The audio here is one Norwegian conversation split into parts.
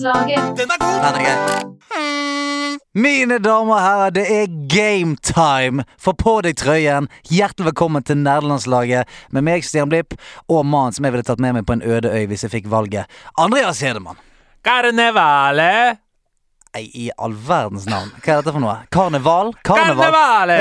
Nederlandslaget. Den er god! Den er gøy. Mine damer og herrer, det er game time! Få på deg trøyen. Hjertelig velkommen til nerdelandslaget med meg, Stian Blipp, og mannen som jeg ville tatt med meg på en øde øy hvis jeg fikk valget. Andreas Hedemann. Karnevale! Nei, i all verdens navn. Hva er dette for noe? Karneval? Karneval? Karnevale!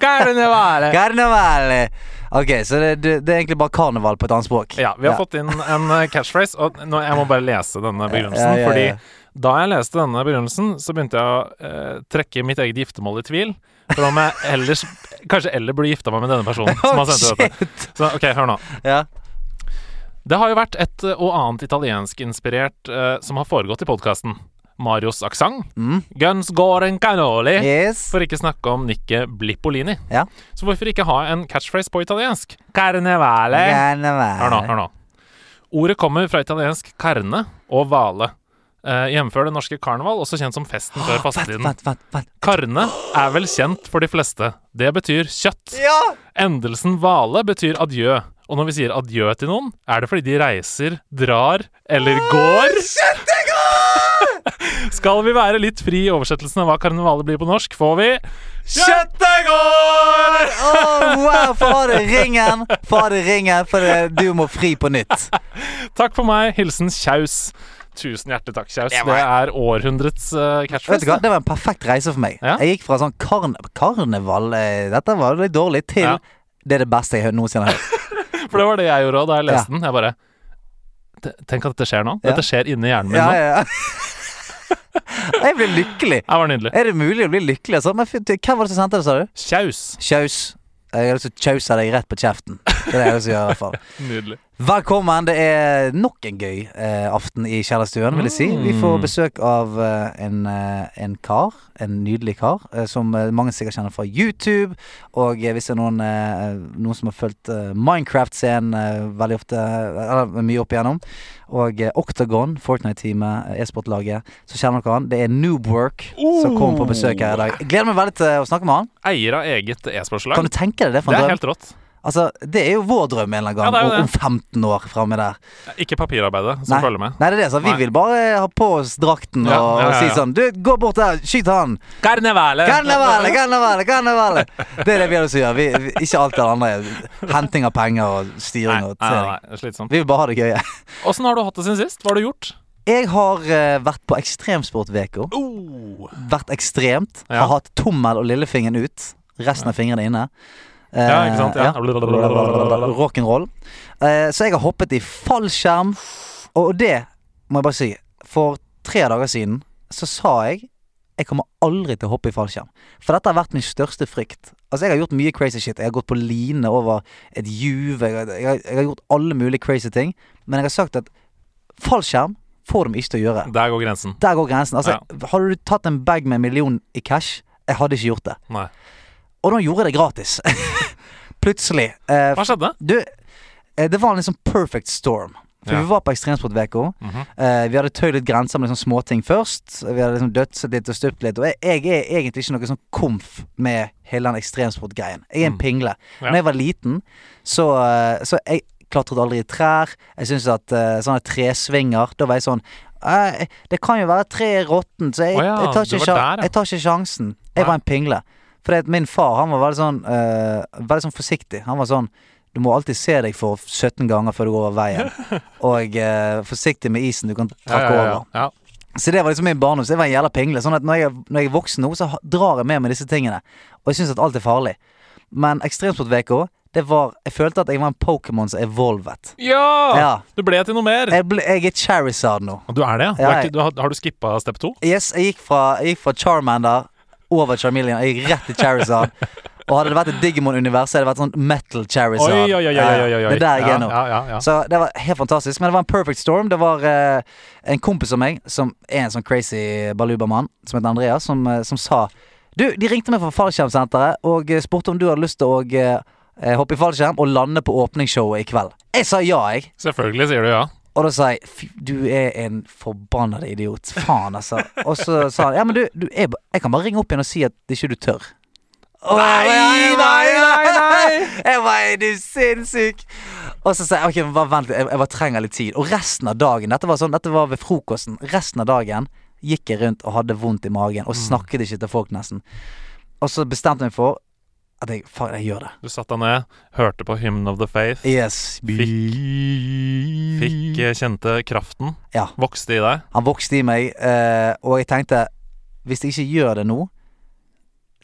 Karnevale! Karneval! Ok, så det, det, det er egentlig bare karneval på et annet språk. Ja, vi har fått inn en eh, catchphrase, og nå, jeg må bare lese denne begrunnelsen. Ja, ja, ja. Fordi da jeg leste denne begrunnelsen, så begynte jeg å eh, trekke mitt eget giftermål i tvil. For om jeg ellers kanskje eller burde gifta meg med denne personen som har sendt dette. Så ok, hør nå. Ja. Det har jo vært et eh, og annet italienskinspirert eh, som har foregått i podkasten. Marios aksent. Mm. Guns Goren Canoli. Yes. For ikke snakke om Nikke Blippolini. Ja. Så hvorfor ikke ha en catchphrase på italiensk? Carnevale. Carnevale. Hør nå, hør nå. Ordet kommer fra italiensk carne og vale. Eh, Jevnfør det norske karneval, også kjent som festen før fastetiden. Carne er vel kjent for de fleste. Det betyr kjøtt. Ja! Endelsen vale betyr adjø. Og når vi sier adjø til noen, er det fordi de reiser, drar eller går. Skal vi være litt fri i oversettelsen av hva karnevalet blir på norsk, får vi Kjøttegård! Oh, wow, få det ringen! Få det ringen, for det, du må fri på nytt. Takk for meg. Hilsen Kjaus. Tusen hjertelig takk, Kjaus. Det Det er århundrets uh, Vet du catchphrase. hva, Det var en perfekt reise for meg. Ja. Jeg gikk fra sånn karne karneval eh, Dette var litt dårlig, til Ja. det er det beste jeg har noensinne har hørt. For det var det jeg gjorde òg da jeg leste Ja. den. Jeg bare Tenk at dette skjer nå. Dette skjer inni hjernen min Ja, nå. Jeg ble lykkelig. Det var nydelig. Er det mulig å bli lykkelig? Altså? Men hvem var det som sendte det, sa du? Kjaus. Kjaus. Jeg har lyst til å kjause deg rett på kjeften. Det er det jeg vil si i hvert fall. Nydelig. Velkommen. Det er nok en gøy eh, aften i kjellerstuen, vil jeg si. Vi får Mm. besøk av eh, en, eh, en kar. En nydelig kar. Eh, som eh, mange sikkert kjenner fra YouTube. Og eh, hvis det er noen, eh, noen som har fulgt eh, Minecraft-scenen eh, veldig ofte, eller mye opp igjennom, og eh, Octagon, Fortnite-teamet, eh, e-sportlaget, så kjenner dere han. Det er Noobwork som kommer på besøk her i dag. Jeg gleder meg veldig til å snakke med han. Eier av eget e-sportslag. Kan du tenke deg det? for Det er helt rått. Altså, det er jo vår drøm en eller annen gang, Ja, om- om 15 år framme der. Ikke papirarbeidet som følger med. Nei, det er det. Så vi Nei. vil bare ha på oss drakten Ja, og, ja, ja, og si sånn Du, gå bort der, skyt han! Karnevale! Karnevale, karnevale, karnevale! Det er det vi har lyst til å gjøre. Vi, vi, ikke alt det andre. Henting av penger og styring nei, og nei, trening. er slitsomt. Vi vil bare ha det gøye. Åssen har du hatt det siden sist? Hva har du gjort? Jeg har uh, vært på ekstremsportveka. Oh. Vært ekstremt. Ja. Har hatt tommel og lillefingeren ut. Resten av fingrene inne. Eh, Ja, ikke sant? Ja. Rock'n'roll. Eh, så jeg har hoppet i fallskjerm. Og det må jeg bare si. For tre dager siden så sa jeg jeg kommer aldri til å hoppe i fallskjerm. For dette har vært min største frykt. Altså Jeg har gjort mye crazy shit. Jeg har gått på line over et juv. Jeg, jeg, jeg har gjort alle mulige crazy ting. Men jeg har sagt at fallskjerm får de ikke til å gjøre. Der går grensen. Der går grensen. Altså Hadde du tatt en bag med en million i cash, jeg hadde ikke gjort det. Nei. Og nå gjorde jeg det gratis. Plutselig. Eh, Hva skjedde? du, eh, det var en liksom perfect storm. For Ja. vi var på Ekstremsportveka. Mhm. Eh, vi hadde tøyd litt grenser med liksom småting først. Vi hadde liksom dødset litt og stupt litt. Og jeg, jeg er egentlig ikke noe sånn komf med hele den ekstremsportgreien. Jeg er en Mm. pingle. Ja. Når jeg var liten, så, eh, så jeg klatret aldri i trær. Jeg syns at uh, sånne tresvinger Da var jeg sånn Det kan jo være tre råttent, så jeg, oh ja, jeg, tar der, ja. jeg tar ikke sjansen. Jeg var en pingle. At min far han var veldig sånn uh, Veldig sånn forsiktig. Han var sånn Du må alltid se deg for 17 ganger før du går over veien. Og eh, forsiktig med isen du kan trakke ja, ja, over. ja. Så det var liksom min barndom. Så jeg var en jævla pingle. Sånn at når jeg, når jeg er voksen nå, så drar jeg med meg disse tingene. Og jeg syns at alt er farlig. Men Ekstremsportveka, det var Jeg følte at jeg var en Pokémon som evolvet. Ja! Ja. Du ble til noe mer. Jeg, ble, jeg er Charizard nå. Du er det, ja? Du er ikke, du har, har du skippa step 2? Yes, jeg gikk fra, jeg gikk fra Charmander over Charmeleon. Jeg gikk rett til Charizard. Og hadde det vært et Digimon-univers, hadde det vært sånn Metal Charizard. Oi, oi, oi. Det er der jeg er nå. Ja, ja, ja. Så det var helt fantastisk. Men det var en perfect storm. Det var eh, en kompis av meg som er en sånn crazy baluba-mann, som heter Andreas, som, eh, som sa Du, de ringte meg fra fallskjermsenteret og eh, spurte om du hadde lyst til å eh, eh, hoppe i fallskjerm og lande på åpningsshowet i kveld. Jeg sa ja, jeg. Selvfølgelig sier du ja. Og da sa jeg du er en forbanna idiot. Faen, altså. Og så sa han ja, men du, du jeg, jeg kan bare ringe opp igjen og si at det ikke du tør. Og Nei, nei, nei, nei. Jeg bare er du sinnssyk? Og så sa jeg ok, bare vent litt, jeg, jeg bare trenger litt tid. Og resten av dagen, dette var sånn, dette var ved frokosten, resten av dagen gikk jeg rundt og hadde vondt i magen og snakket ikke til folk nesten. Og så bestemte jeg meg for at jeg, faen, jeg gjør det. Du satte deg ned, hørte på Hymn of the Faith, Yes. fikk fikk kjente kraften, Ja. vokste i deg. Han vokste i meg, eh, og jeg tenkte hvis jeg ikke gjør det nå,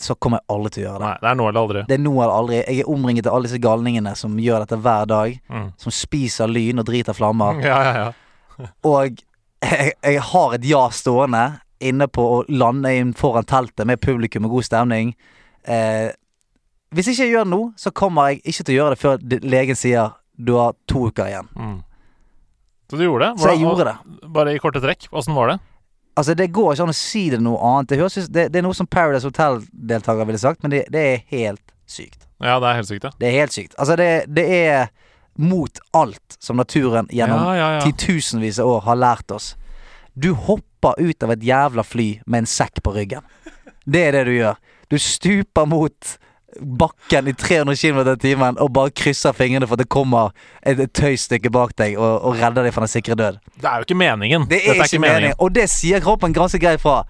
så kommer jeg aldri til å gjøre det. Nei, det er nå eller aldri. Det er nå eller aldri. Jeg er omringet av alle disse galningene som gjør dette hver dag. Mm. Som spiser lyn og driter flammer. Ja, ja, ja. Og jeg, jeg har et ja stående inne på å lande inn foran teltet med publikum og god stemning. Eh, hvis ikke jeg gjør det nå, så kommer jeg ikke til å gjøre det før legen sier du har to uker igjen. Mm. Så du gjorde det? Så jeg gjorde det. Bare i korte trekk. Åssen var det? Altså Det går ikke an å si det noe annet. Det, høres, det, det er noe som Paradise Hotel-deltaker ville sagt, men det, det er helt sykt. Ja, det er helt sykt, ja. Det er helt sykt. Altså det, det er mot alt som naturen gjennom ja, ja, ja. titusenvis av år har lært oss. Du hopper ut av et jævla fly med en sekk på ryggen. Det er det du gjør. Du stuper mot bakken i 300 km i timen og bare krysser fingrene for at det kommer et, et tøystykke bak deg og, og redder deg fra den sikre død. Det er jo ikke meningen. Det er Dette ikke meningen. Og det sier kroppen ganske greit fra.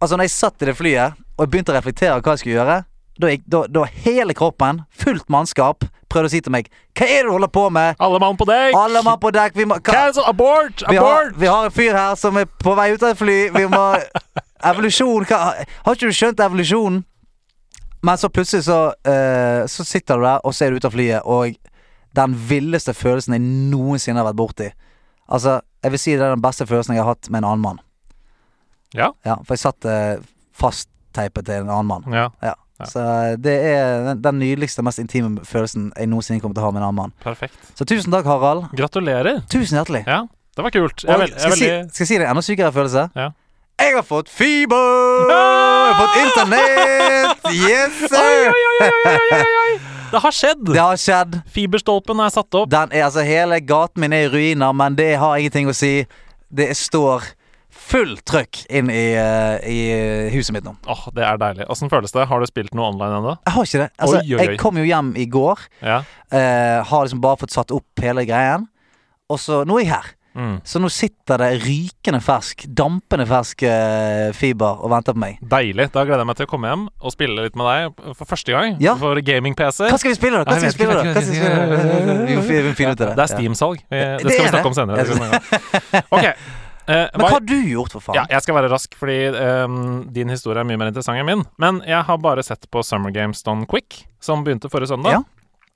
Altså Når jeg satt i det flyet og jeg begynte å reflektere hva jeg skulle gjøre, da var da, da hele kroppen, fullt mannskap, prøvde å si til meg Hva er det du holder på med? Alle mann på dekk! Alle mann på dekk. Vi, må, Cancel! Abort! vi, har, vi har en fyr her som er på vei ut av et fly. Vi må Evolusjon hva, Har ikke du skjønt evolusjonen? Men så plutselig så, uh, så sitter du der, og så er du ute av flyet, og den villeste følelsen jeg noensinne har vært borti. Altså, jeg vil si det er den beste følelsen jeg har hatt med en annen mann. Ja. Ja, For jeg satt uh, fastteipet til en annen mann. Ja, Ja. Ja. Så eh, det er den, den nydeligste, mest intime følelsen jeg noensinne kommer til å ha med en annen mann. perfekt. Så tusen takk, Harald. Gratulerer. Tusen hjertelig. Ja, det var kult. Jeg er, Og vel- jeg skal, er jeg si, skal jeg si det en enda sykere følelse? Ja. Jeg har fått fiber! Jeg har fått internett! Yes, sir! oi, oi, oi! Det har skjedd! Det har skjedd. Fiberstolpen er satt opp. Den er, altså, hele gaten min er i ruiner, men det har ingenting å si. Det står fullt trøkk inn i, uh, i huset mitt nå. Åh, Det er deilig. Åssen føles det? Har du spilt noe online ennå? Jeg har ikke det. Altså, Oi, oi, oi. Jeg kom jo hjem i går. Ja. Uh, har liksom bare fått satt opp hele greien. Og så Nå er jeg her. Mm. Så nå sitter det rykende fersk, dampende fersk eh, fiber og venter på meg. Deilig. Da gleder jeg meg til å komme hjem og spille litt med deg for første gang. Ja. For gaming-PC. Hva skal vi spille, da? Hva skal vi spille, da? Hva skal vi spille? Vi må fi- vi må finne ut av det. Det er Steam-salg. Vi- Det Det skal vi snakke om senere. Okay. Eh, Men hva- hva har du gjort, for faen? Ja, jeg skal være rask, fordi um, din historie er mye mer interessant enn min. Men jeg har bare sett på Summer Games Done Quick, som begynte forrige søndag. Ja.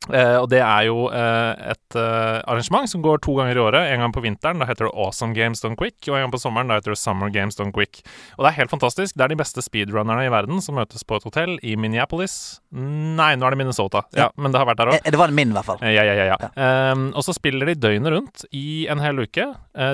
Eh, og det er jo eh, et eh, arrangement som går to ganger i året. En gang på vinteren, da heter det Awesome Games Done Quick. Og en gang på sommeren, da heter det Summer Games Done Quick. Og det er helt fantastisk. Det er de beste speedrunnerne i verden som møtes på et hotell i Minneapolis. Nei, nå er det Minnesota. Ja, men det har vært der òg. Det var min, i hvert fall. Eh, Ja, ja, ja. ja. Um, og så spiller de døgnet rundt i en hel uke.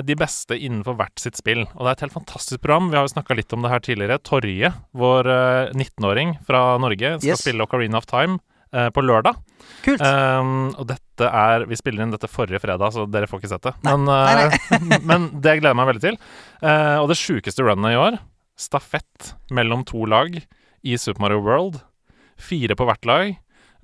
de beste innenfor hvert sitt spill. Og det er et helt fantastisk program. Vi har jo snakka litt om det her tidligere. Torje, vår eh, 19-åring fra Norge, skal Yes. spille Ocarina of Time eh, på lørdag. Kult. Um, og dette er Vi spiller inn dette forrige fredag, så dere får ikke sett det. Nei. Men, eh, men det gleder jeg meg veldig til. Uh, og det sjukeste runnet i år, stafett mellom to lag i Super Mario World. Fire på hvert lag.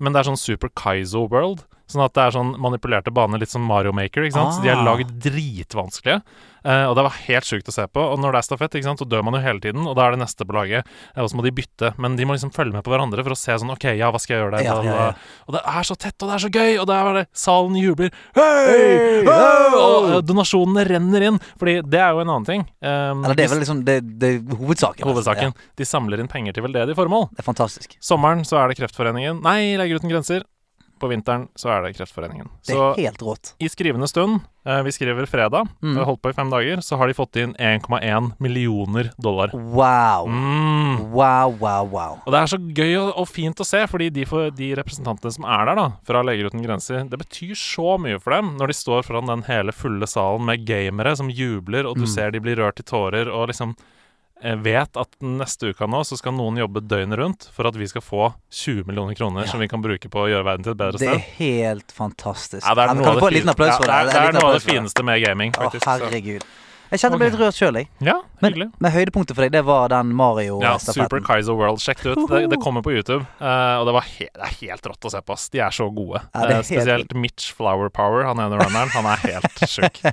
Men det er sånn Super Kaizo World. Sånn at det er sånn manipulerte baner, litt som Mario Maker. ikke sant? Så de er Ah. lagd dritvanskelige. Uh, og det var helt sjukt å se på. Og når det er stafett, ikke sant, så dør man jo hele tiden, og da er det neste på laget. Eh, og så må de bytte. Men de må liksom følge med på hverandre for å se sånn OK, ja, hva skal jeg gjøre der? Ja, ja, ja. Og det er så tett, og det er så gøy! Og der var det Salen jubler. Hei! Hey! Wow! Og eh, donasjonene renner inn. Fordi det er jo en annen ting. Um, Eller det er vel liksom det, det hovedsaken. hovedsaken. Ja, De samler inn penger til veldedig formål. det er fantastisk. Sommeren så er det Kreftforeningen. Nei, Leger uten grenser. På vinteren så er det Kreftforeningen. Det Så er helt rått. i skrivende stund, eh, vi skriver fredag, Mm. har holdt på i fem dager, så har de fått inn 1,1 millioner dollar. Wow. Mm. Wow, wow, wow. Og det er så gøy og, og fint å se, fordi de, for, de representantene som er der, da, fra Leger uten grenser, det betyr så mye for dem når de står foran den hele fulle salen med gamere som jubler, og du Mm. ser de blir rørt i tårer, og liksom vet at neste uke nå så skal noen jobbe døgnet rundt for at vi skal få 20 millioner kroner Ja. som vi kan bruke på å gjøre verden til et bedre sted. Det er helt fantastisk. Ja, det er noe kan av vi få en det applaus ja, det? fineste med gaming, faktisk. å, herregud. Jeg kjente meg Ok. litt rørt sjøl, jeg. Ja, Men, hyggelig. men høydepunktet for deg, det var den Mario-stafetten. Ja, Super Mario-stafetten. World. Sjekk det ut. Det, det kommer på YouTube. Uh, og det, var he det er helt rått å se på. ass. De er så gode. Ja, er uh, spesielt helt Mitch Flower Power, han ene runneren. Han er helt sjuk.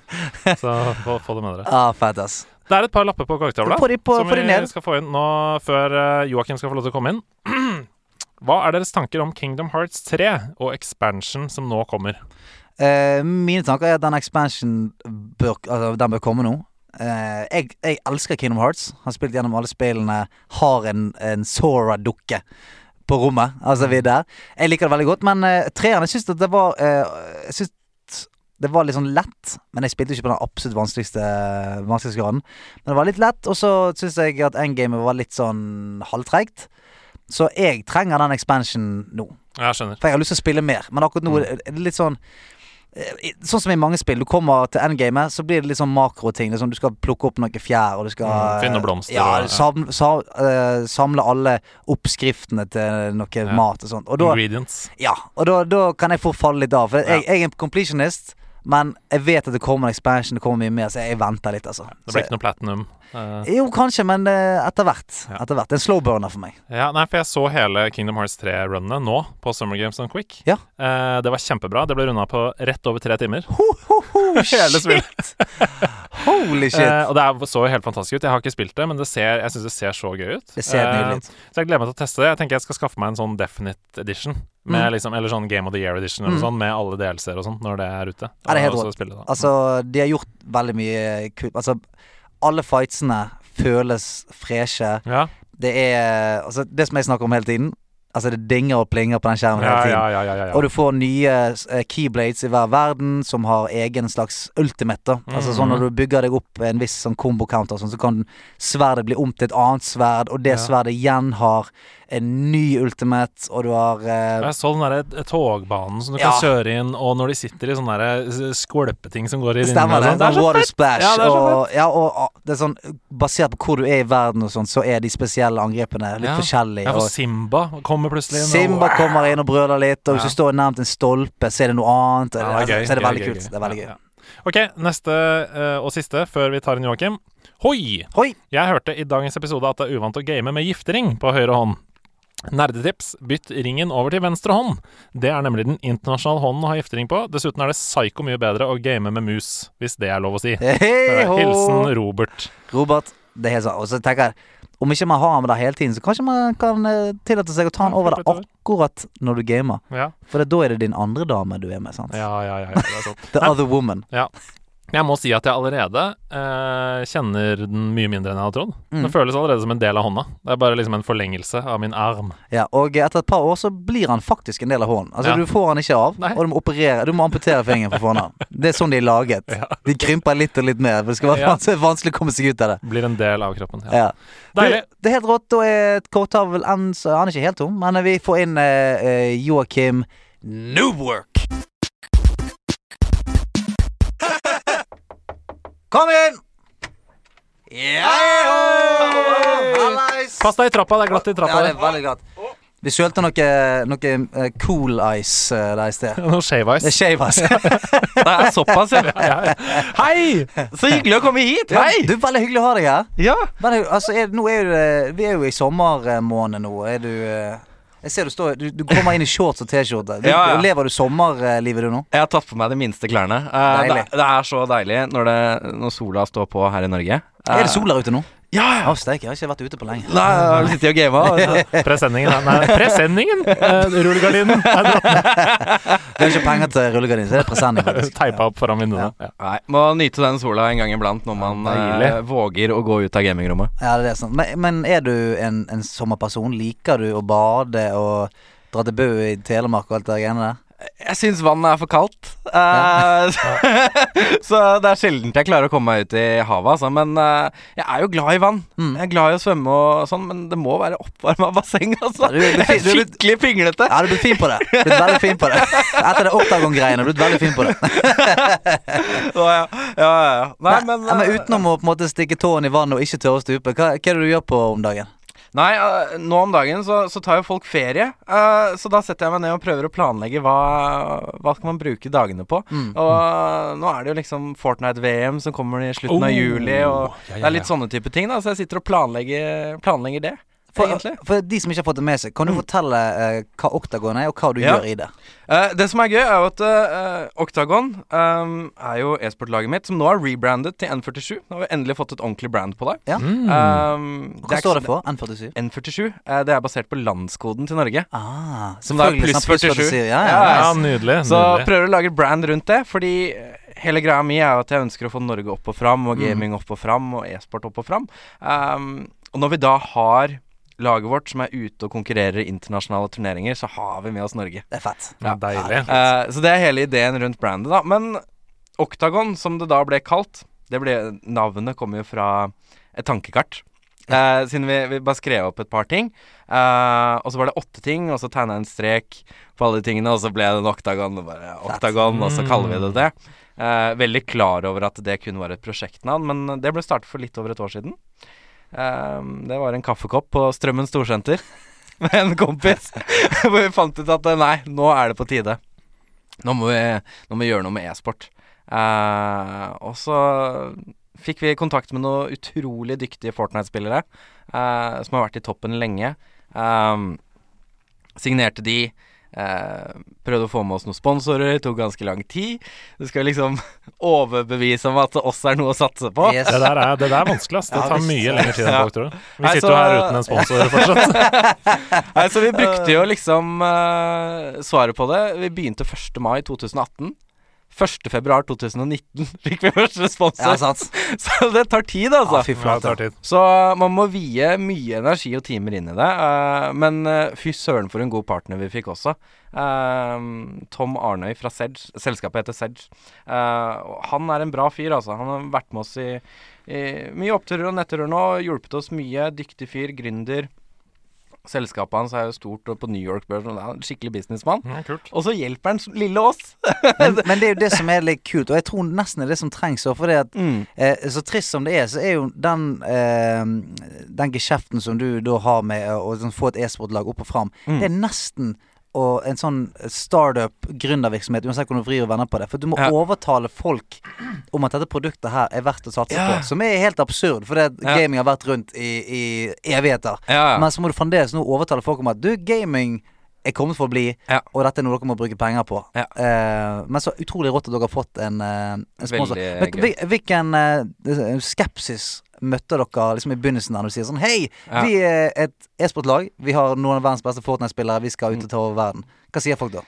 Så få, få det med dere. ah, fett, ass. Det er et par lapper på på, som vi skal få inn nå før uh, Joakim skal få lov til å komme inn. Hva er deres tanker om Kingdom Hearts 3 og expansion som nå kommer? Uh, mine tanker er at den expansion bør, altså, den bør komme nå. Uh, jeg, jeg elsker Kingdom Hearts. Har spilt gjennom alle spillene. Har en, en Sora-dukke på rommet. Altså, vi er der. Jeg liker det veldig godt, men uh, treeren Jeg syns det var uh, Jeg synes det var litt sånn lett, men jeg spilte ikke på den absolutt vanskeligste vanskelighetsgraden. Men det var litt lett, og så syns jeg at endgamet var litt sånn halvtreigt. Så jeg trenger den expansion nå. Jeg skjønner. For jeg har lyst til å spille mer, men akkurat nå Mm. er det litt sånn eh, Sånn som i mange spill. Du kommer til endgamet, så blir det litt sånn makroting. Sånn Du skal plukke opp noe fjær, og du skal Mm, finne blomster Ja, samle, ja. sam, sa, eh, samle alle oppskriftene til noe Ja. mat og sånt. Og da, Ingredients. ja, og da, da kan jeg få falle litt av. For jeg, jeg er en completionist, men jeg vet at det kommer en expansion, det kommer mye mer, så jeg venter litt, altså. Det blir ikke noe platinum. Uh, jo, kanskje, men eh, etter hvert. Ja. Etter hvert. Er en slow burner for meg. ja, nei, for jeg så hele Kingdom Hearts 3-runnet nå på Summer Games on Quick. Ja. Uh, det var kjempebra. Det ble runda på rett over tre timer. Ho, ho, ho, Hele spillet. shit! Holy shit. Uh, og det så jo helt fantastisk ut. Jeg har ikke spilt det, men det ser, jeg syns det ser så gøy ut. det ser nydelig ut. Så jeg gleder meg til å teste det. Jeg tenker jeg skal skaffe meg en sånn Definite Edition. Med Mm. liksom, eller sånn Game of the Year Edition eller Mm. sånn, med alle DLC-er og sånn, når det er ute. Ja, det er helt rått. Altså, de har gjort veldig mye kult. Altså, alle fightsene føles freshe. ja. Det er Altså, det som jeg snakker om hele tiden Altså, det dinger og plinger på den skjermen hele tiden. ja, ja, ja, ja, ja. Og du får nye uh, keyblades i hver verden som har egen slags ultimate. da Altså sånn Mhm. Når du bygger deg opp en viss sånn combo counter, sånn, så kan sverdet bli om til et annet sverd, og det Ja. sverdet igjen har en ny ultimate, og du har eh, Jeg så den derre togbanen som du Ja. kan kjøre inn, og når de sitter i sånne der eh, skvulpeting som går i Stemmer det. og sånn. Det er water fett! splash. Ja, det er så og, ja, og, og det er sånn Basert på hvor du er i verden og sånn, så er de spesielle angrepene litt Ja. forskjellige. Ja, for Simba kommer plutselig inn. Simba kommer inn og brøler litt, og hvis du står nærmt en stolpe, så er det noe annet. og Ja, det er gøy, så er det veldig kult. Det er veldig gøy. Ok, neste uh, og siste før vi tar inn Joakim. Hoi! Hoi! Jeg hørte i dagens episode at det er uvant å game med giftering på høyre hånd. Nerdetips bytt ringen over til venstre hånd. Det er nemlig den internasjonale hånden å ha giftering på. Dessuten er det psyko mye bedre å game med mus, hvis det er lov å si. Hei. Hilsen Robert. Robert, det er helt sant. Og så tenker jeg om ikke man har med deg hele tiden, så kanskje man kan eh, tillate seg å ta den over deg akkurat når du gamer. Ja, For da er det din andre dame du er med, sant? ja, ja. ja, ja det er sant. The other woman. Jeg må si at jeg allerede eh, kjenner den mye mindre enn jeg hadde trodd. Mm. Den føles allerede som en del av hånda. Det er bare liksom en forlengelse av min arm. Ja, og etter et par år så blir han faktisk en del av hånden. Altså Ja. Du får han ikke av, Nei. og du må operere Du må amputere fingeren for å få den av. Det er sånn de er laget. Ja. De krymper litt og litt mer. For det skal være Ja. vanskelig, å komme seg ut av det. Blir en del av kroppen. Ja. Deilig. Det, det er helt rått. Da er korttavlen Han er ikke helt tom, men vi får inn eh, eh, Joakim Noobwork. Kom inn! Ja! Hallais! Pass deg i trappa, det er glatt i trappa. Ja, det er veldig glatt. Vi sølte noe, noe eh, cool ice eh, der i sted. Noe shave Det er ice. shave ice. Det er såpass, ja. Hei! Så hyggelig å komme hit. Hei! Du, Veldig hyggelig å ha deg her. Ja. Men, altså, er, nå er jo det, vi er jo i sommermåned nå. Er du eh, Jeg ser du står Du, du kommer inn i shorts og T-skjorte. Ja, ja. Lever du sommerlivet du nå? Jeg har tatt på meg de minste klærne. Uh, det, det er så deilig når, det, når sola står på her i Norge. Uh, Er det sol der ute nå? Ja, ja. Oh, steik, jeg har ikke vært ute på lenge. Nei, har sittet og gama. Presenningen. Nei, presenningen! Uh, Rullegardinen er dratt ned. Vi har ikke penger til rullegardin, så det er presenning. Teipa opp foran vinduene. Ja. Nei, Må nyte den sola en gang iblant når man eh, våger å gå ut av gamingrommet. Ja, det er sant. Men, men er du en, en sommerperson? Liker du å bade og dra til Bø i Telemark og alt det greiene der? Jeg syns vannet er for kaldt. Eh, så det er sjelden jeg klarer å komme meg ut i havet, altså. Men uh, jeg er jo glad i vann. Mm. Jeg er glad i å svømme og sånn, men det må være oppvarma basseng, altså. Ja, du- du- Jeg er du- du- skikkelig pinglete. Ja, du er blitt fin på det. Du er blitt veldig fin på det. Etter det Octagon-greiene, du blitt veldig fin på det. Å, ja. Ja, ja. Nei, men, men eh, utenom å på en måte stikke tåen i vannet og ikke tørre å stupe, hva, hva er det du gjør på om dagen? Nei, eh, nå om dagen så, så tar jo folk ferie. Uh, så da setter jeg meg ned og prøver å planlegge hva, hva skal man bruke dagene på. Mm. Og uh, nå er det jo liksom Fortnite-VM som kommer i slutten av Oh, juli, og ja, ja, det er litt sånne type ting. da Så jeg sitter og planlegger, planlegger det, For, for de som ikke har fått det med seg, kan du fortelle uh, hva Octagon er, og hva du Ja. gjør i det? Uh, det som er gøy, er jo at uh, Octagon um, er jo e-sportlaget mitt, som nå er rebrandet til N47. Nå har vi endelig fått et ordentlig brand på det. Ja. Mm. Um, hva Hva står det for? N47? N47. eh, det er basert på landskoden til Norge. Ah, Som da er pluss sånn 47. Ja, ja, Ja, nydelig. Så nydelig. prøver å lage et brand rundt det, fordi eh, hele greia mi er jo at jeg ønsker å få Norge opp og fram, og Mm. gaming opp og fram, og e-sport opp og fram. Um, og når vi da har laget vårt som er ute og konkurrerer i internasjonale turneringer, så har vi med oss Norge. Det er fett. Ja, deilig. Uh, så det er hele ideen rundt brandet, da. Men Octagon, som det da ble kalt det ble, Navnet kommer jo fra et tankekart. Uh, siden vi, vi bare skrev opp et par ting. Uh, og så var det åtte ting, og så tegna jeg en strek på alle de tingene, og så ble det en oktagon, og bare oktagon, og så kaller vi det det. Uh, veldig klar over at det kun var et prosjektnavn, men det ble startet for litt over et år siden. Eh, det var en kaffekopp på Strømmen storsenter med en kompis, hvor vi fant ut at eh, nei, nå er det på tide. Nå må vi, nå må vi gjøre noe med e-sport. Uh, og så fikk vi kontakt med noen utrolig dyktige Fortnite-spillere uh, som har vært i toppen lenge. Um, signerte de. Eh, prøvde å få med oss noen sponsorer, tok ganske lang tid. Du skal liksom overbevise om at det også er noe å satse på. Yes. Det der er, det der er vanskelig, ass. Det tar mye lengre tid enn folk tror. Vi Nei, sitter jo her uten en sponsor fortsatt. Nei, så vi brukte jo liksom eh, svaret på det. Vi begynte 1. mai 2018. 1. februar 2019 fikk vi første respons. Ja. Så det tar tid, altså. Ja, fy Ja, det tar tid. Så man må vie mye energi og timer inn i det. eh, men eh, fy søren for en god partner vi fikk også. Eh, Tom Arnøy fra Sedge. Selskapet heter Sedge. Han er en bra fyr, altså. Han har vært med oss i, i mye oppturer og netturer nå. Hjulpet oss mye. Dyktig fyr. Gründer. Selskapet hans er jo stort og på New York-børsen. og det er en Skikkelig businessmann. Ja. Og så hjelper han lille oss. Men, men det er jo det som er litt kult, og jeg tror nesten det er det som trengs òg. For det at Mm. eh, så trist som det er, så er jo den eh, Den geskjeften som du da har med å å sånn få et e-sportlag opp og fram, Mm. det er nesten og en sånn startup gründervirksomhet, uansett hvordan du vrir og vender på det. For du må Ja. overtale folk om at dette produktet her er verdt å satse Ja. på. Som er helt absurd, for det Ja. gaming har vært rundt i, i evigheter. Men så må du fremdeles nå overtale folk om at du, gaming er kommet for å bli, og dette er noe dere må bruke penger på. Eh, men så utrolig rått at dere har fått en, eh, en sponsor. Men. Hvilken uh, skepsis møtte dere liksom i begynnelsen der du sier sånn Hei, Ja. vi er et e-sportlag. Vi har noen av verdens beste Fortnite-spillere. Vi skal ut og ta over verden. Hva sier folk da?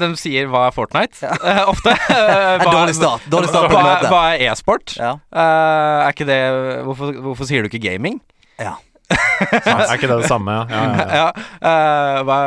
De sier hva er Fortnite? Eh, ofte. Det er dårlig start. Dårlig start på hva, hva er e-sport? Ja. Uh, er ikke det hvorfor, hvorfor sier du ikke gaming? ja. Er ikke det det samme? Ja, ja, ja. Ja, eh, hva,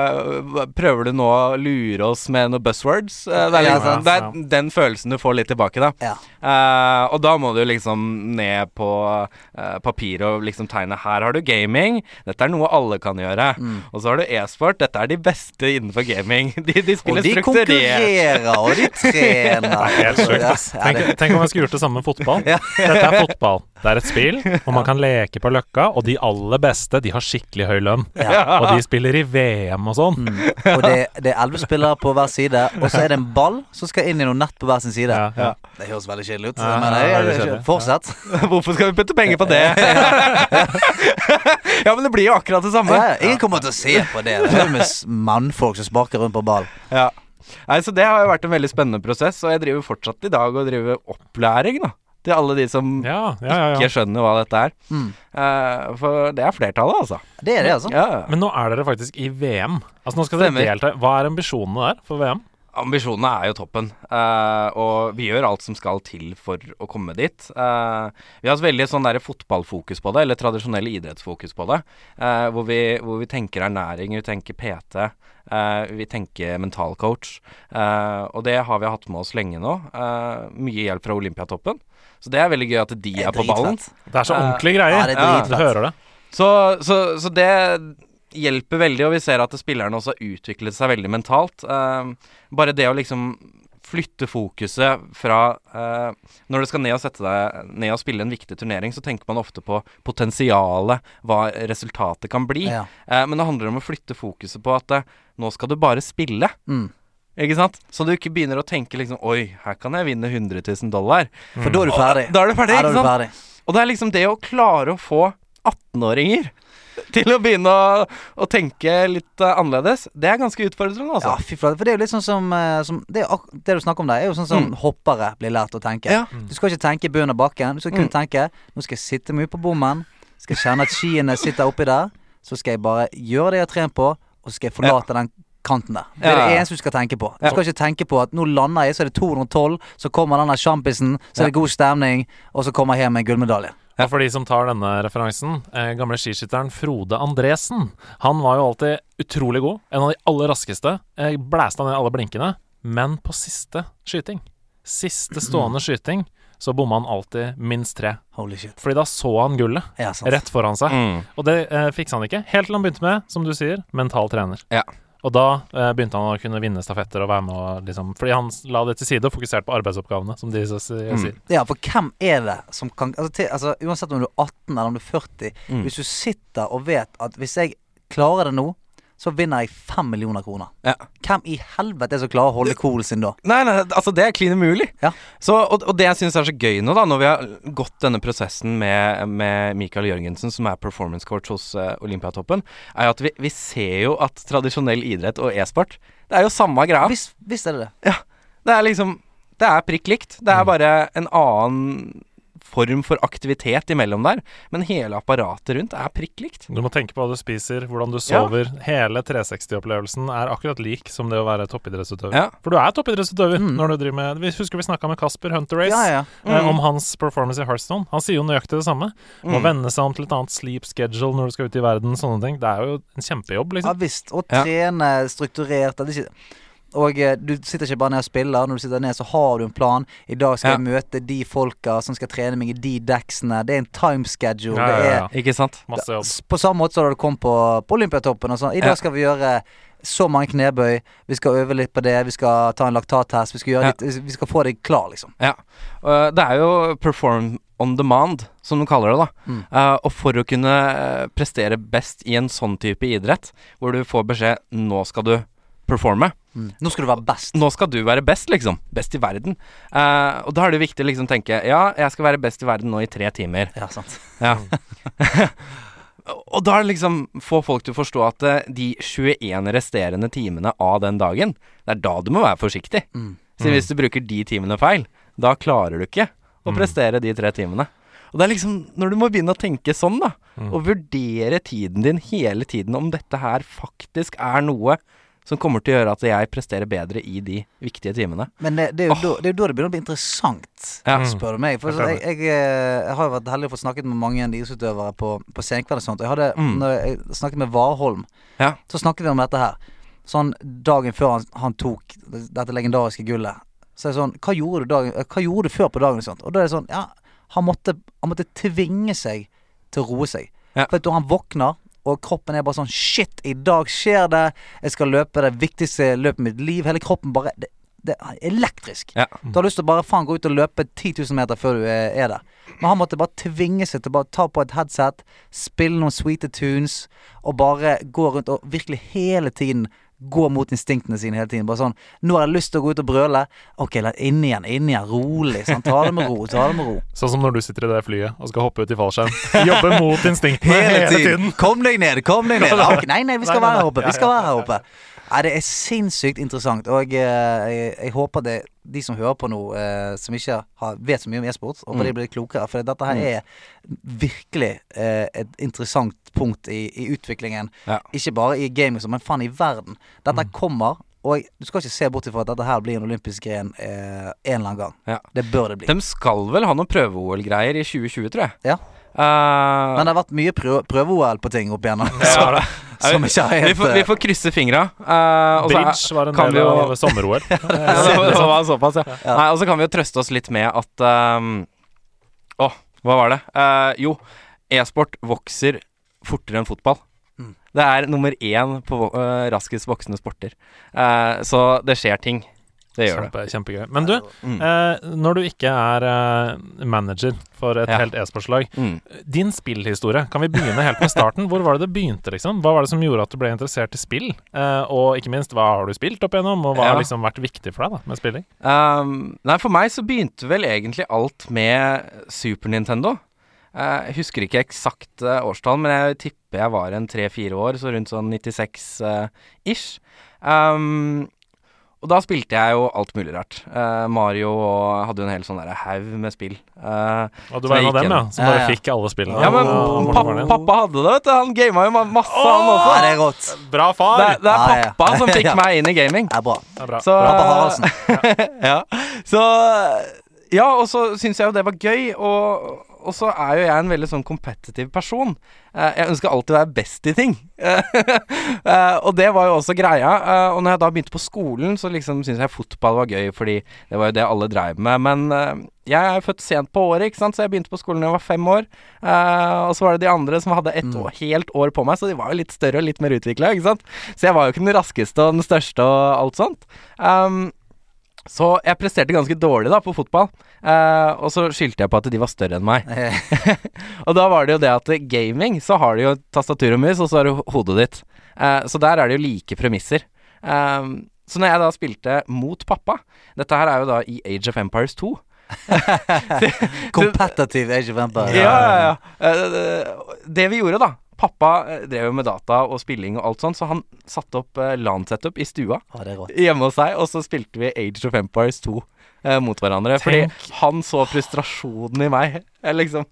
hva, prøver du nå å lure oss med noen buzzwords? Eh, det er, liksom, det er den følelsen du får litt tilbake, da. ja. Eh, og da må du liksom ned på uh, papir og liksom tegne Her har du gaming. Dette er noe alle kan gjøre. Mm. Og så har du e-sport. Dette er de beste innenfor gaming. De, de Og de strukturert. konkurrerer, og de trener. Er Tenk, tenk om jeg skulle gjort det samme med fotball. Dette er fotball. Det er et spill og man kan leke på løkka, og de aller beste de har skikkelig høy lønn. Ja. Og de spiller i VM og sånn. Mm. Og det, det er elleve spillere på hver side, og så er det en ball som skal inn i noe nett på hver sin side. Ja, ja. Det høres veldig kjedelig ut. Ja, men jeg, jeg, fortsett. Hvorfor skal vi putte penger på det? ja, men det blir jo akkurat det samme. Ingen kommer til å se på det. Det er jo med mannfolk som sparker rundt på ball. Ja. Nei, så det har jo vært en veldig spennende prosess, og jeg driver fortsatt i dag og driver opplæring, da. Til alle de som Ja, ja, ja, ikke skjønner hva dette er. Mm. Uh, for det er flertallet, altså. Det er det, altså. Ja. Men nå er dere faktisk i VM. Altså Nå skal dere delta. Hva er ambisjonene der for VM? Ambisjonene er jo toppen, uh, og vi gjør alt som skal til for å komme dit. Uh, vi har hatt veldig sånn der fotballfokus på det, eller tradisjonell idrettsfokus på det. Uh, hvor, vi, hvor vi tenker ernæring, vi tenker PT, eh, vi tenker mentalcoach. Uh, og det har vi hatt med oss lenge nå. Eh, mye hjelp fra Olympiatoppen. Så det er veldig gøy at de er, er på ballen. Det er så ordentlig ordentlige greier. ja, er du hører det. Så, så, så det hjelper veldig, og vi ser at spillerne også har utviklet seg veldig mentalt. Eh, bare det å liksom flytte fokuset fra uh, Når du skal ned og sette deg ned og spille en viktig turnering, så tenker man ofte på potensialet, hva resultatet kan bli. Ja. Uh, men det handler om å flytte fokuset på at uh, nå skal du bare spille. Mm. Ikke sant? Så du ikke begynner å tenke liksom Oi, her kan jeg vinne 100 000 dollar. For da er du ferdig. Da er du ferdig, ikke du sant? ferdig. Og det er liksom det å klare å få 18-åringer til å begynne å, å tenke litt eh, annerledes, det er ganske utfordrende, altså. Ja, fy flate. For det er jo litt sånn som, eh, som det, det du snakker om der, er jo sånn som Mm. hoppere blir lært å tenke. Ja. Du skal ikke tenke i bunnen av bakken. Du skal kun Mm. tenke Nå skal jeg sitte mye på bommen. Skal kjenne at skiene sitter oppi der. Så skal jeg bare gjøre det jeg har trent på, og så skal jeg forlate den kanten der. Det er det eneste du skal tenke på. Du skal ikke tenke på at nå lander jeg, så er det 212, så kommer den der sjampisen, så er det god stemning, og så kommer jeg hjem med en gullmedalje. Ja, for de som tar denne referansen, eh, gamle skiskytteren Frode Andresen. Han var jo alltid utrolig god. En av de aller raskeste. Eh, Blæste han ned alle blinkene. Men på siste skyting, siste stående skyting, så bomma han alltid minst tre. Holy shit. Fordi da så han gullet Ja, rett foran seg. Mm. Og det eh, fiksa han ikke. Helt til han begynte med, som du sier, mental trener. Ja. Og da eh, begynte han å kunne vinne stafetter og være med og liksom Fordi han la det til side og fokuserte på arbeidsoppgavene, som de s- s- Mm. Ja, for hvem er det som kan altså, til, altså, Uansett om du er 18 eller om du er 40 Mm. Hvis du sitter og vet at hvis jeg klarer det nå, så vinner jeg 5 millioner kroner. Ja. Hvem i helvete er så som klarer å holde kolen sin da? Nei, nei, altså det er klin umulig. Ja. Så, og, og det jeg syns er så gøy nå, da, når vi har gått denne prosessen med, med Mikael Jørgensen, som er performance coach hos uh, Olympiatoppen, er jo at vi, vi ser jo at tradisjonell idrett og e-sport, det er jo samme greia. Visst, visst er det det. Ja. Det er liksom Det er prikk likt. Det er bare en annen form for aktivitet imellom der, men hele apparatet rundt er prikk likt. Du må tenke på hva du spiser, hvordan du Ja. sover. Hele 360-opplevelsen er akkurat lik som det å være toppidrettsutøver. Ja. For du er toppidrettsutøver Mm. når du driver med Vi husker vi snakka med Kasper Hunter Race Ja, ja. eh, Mm. om hans performance i Hearthstone. Han sier jo nøyaktig det samme. Må Mm. venne seg om til et annet sleep schedule når du skal ut i verden. Sånne ting. Det er jo en kjempejobb, Ja liksom. visst. Og Ja. trene strukturert. Det er ikke og eh, du sitter ikke bare ned og spiller. Når du sitter ned, så har du en plan. I dag skal Ja. jeg møte de folka som skal trene meg i de decksene. Det er en time schedule. Ja, det ja, er. Ikke sant? Masse jobb. På samme måte som da du kom på, på Olympiatoppen og sånn. I dag Ja. skal vi gjøre så mange knebøy. Vi skal øve litt på det. Vi skal ta en laktattest. Vi skal, gjøre Ja. litt, vi skal få deg klar, liksom. Ja. Det er jo perform on demand, som de kaller det, da. Mm. uh, og for å kunne eh, prestere best i en sånn type idrett, hvor du får beskjed 'nå skal du performe', Mm. Nå skal du være best. nå skal du være best, liksom. Best i verden. Uh, og da er det viktig å liksom tenke 'ja, jeg skal være best i verden nå i tre timer'. Ja, sant. Ja. og da er det liksom få folk til å forstå at eh, de 21 resterende timene av den dagen, det er da du må være forsiktig. Mm. Så Mm. hvis du bruker de timene feil, da klarer du ikke å Mm. prestere de tre timene. Og det er liksom når du må begynne å tenke sånn, da, Mm. og vurdere tiden din hele tiden om dette her faktisk er noe som kommer til å gjøre at jeg presterer bedre i de viktige timene. Men det, det, er jo oh. da, det er jo da det begynner å bli interessant, Ja. Mm. spør du meg. For jeg, jeg, eh, jeg har jo vært heldig å få snakket med mange idrettsutøvere på, på senkveld og sånt. Og jeg hadde, Mm. når jeg snakket med Warholm, Ja. så snakket vi om dette her. Sånn dagen før han, han tok dette legendariske gullet. Så er det sånn Hva gjorde du, dagen, eh, hva gjorde du før på dagen? Og sånt? Og da er det sånn Ja, han måtte, han måtte tvinge seg til å roe seg. Ja. For at da han våkner, og kroppen er bare sånn Shit, i dag skjer det! Jeg skal løpe det viktigste løpet i mitt liv. Hele kroppen bare Det, det er elektrisk. Ja. Du har lyst til å bare faen gå ut og løpe 10 000 meter før du er, er der. Men han måtte bare tvinge seg til å bare ta på et headset, spille noen sweete tunes, og bare gå rundt og virkelig hele tiden gå mot instinktene sine hele tiden. Bare sånn Nå har jeg lyst til å gå ut og brøle. Ok, la inn igjen, inn igjen. Rolig. Sånn. Ta det med ro. Ta det med ro. Sånn som når du sitter i det flyet og skal hoppe ut i fallskjerm. Jobbe mot instinktene hele tiden. Kom deg ned, kom deg ned. Okay, Nei, nei, vi skal være her oppe. Vi skal være her oppe. Nei, det er sinnssykt interessant, og jeg, jeg, jeg håper det de som hører på nå, eh, som ikke har, vet så mye om e-sport, og Mm. de blir klokere. For dette her Mm. er virkelig eh, et interessant punkt i, i utviklingen. Ja. Ikke bare i gaming, men faen i verden. Dette Mm. kommer, og du skal ikke se bort ifra at dette her blir en olympisk gren eh, en eller annen gang. Ja. Det bør det bli. De skal vel ha noen prøve-OL-greier i 2020, tror jeg. Ja. Uh, Men det har vært mye prøve- prøve-OL på ting opp igjennom. Ja, det. som ikke har vi, får, vi får krysse fingra. eh, er- Bridge var en del vi jo- av sommer-OL. Såpass, ja. Ja. Nei, og så kan vi jo trøste oss litt med at Å, um, oh, hva var det? Uh, jo, e-sport vokser fortere enn fotball. Mm. Det er nummer én på uh, raskest voksende sporter. Eh, så det skjer ting. Det gjør det. Kjempegøy. Men du, Mm. eh, når du ikke er eh, manager for et Ja. helt e-sportslag, Mm. din spillhistorie, kan vi begynne helt med starten? Hvor var det det begynte, liksom? Hva var det som gjorde at du ble interessert i spill? Eh, og ikke minst, hva har du spilt opp igjennom, og hva Ja. har liksom vært viktig for deg da, med spilling? Um, nei, for meg så begynte vel egentlig alt med Super Nintendo. Eh, jeg husker ikke eksakt eh, årstall, men jeg tipper jeg var en tre-fire år, så rundt sånn 96-ish. um, og da spilte jeg jo alt mulig rart. Uh, Mario og hadde jo en hel sånn der haug med spill. Uh, Og du var en av dem, gikk ja, som bare ja. fikk alle spillene. ja, men pappa, pappa hadde det, vet du. Han gama jo masse, masse, han også. det er rått. Bra far! Det, det er pappa som fikk Ja. meg inn i gaming. Det er bra. Det er bra. Så, Bra på ja. Så Ja, og så syns jeg jo det var gøy, og, og så er jo jeg en veldig sånn kompetitiv person. Eh, jeg ønsker alltid å være best i ting. Eh, og det var jo også greia. Eh, og når jeg da begynte på skolen, så liksom syntes jeg fotball var gøy, fordi det var jo det alle dreiv med. Men jeg er født sent på året, ikke sant, så jeg begynte på skolen da jeg var fem år. Og så var det de andre som hadde et år, helt år på meg, så de var jo litt større og litt mer utvikla, ikke sant. Så jeg var jo ikke den raskeste og den største og alt sånt. Um, så jeg presterte ganske dårlig da på fotball, eh, og så skyldte jeg på at de var større enn meg. og da var det jo det at gaming så har du jo tastatur og mus, og så har du hodet ditt. Eh, så der er det jo like premisser. Eh, så når jeg da spilte mot pappa Dette her er jo da i Age of Empires 2. Competitive Age of Empires. Ja, ja, ja. Eh, det vi gjorde, da Pappa eh, drev jo med data og spilling og alt sånt, så han satte opp uh, LAN-setup i stua ah, det er rått. hjemme hos seg, og så spilte vi Age of Empires 2 eh, mot hverandre. Fordi han så frustrasjonen i meg. Jeg liksom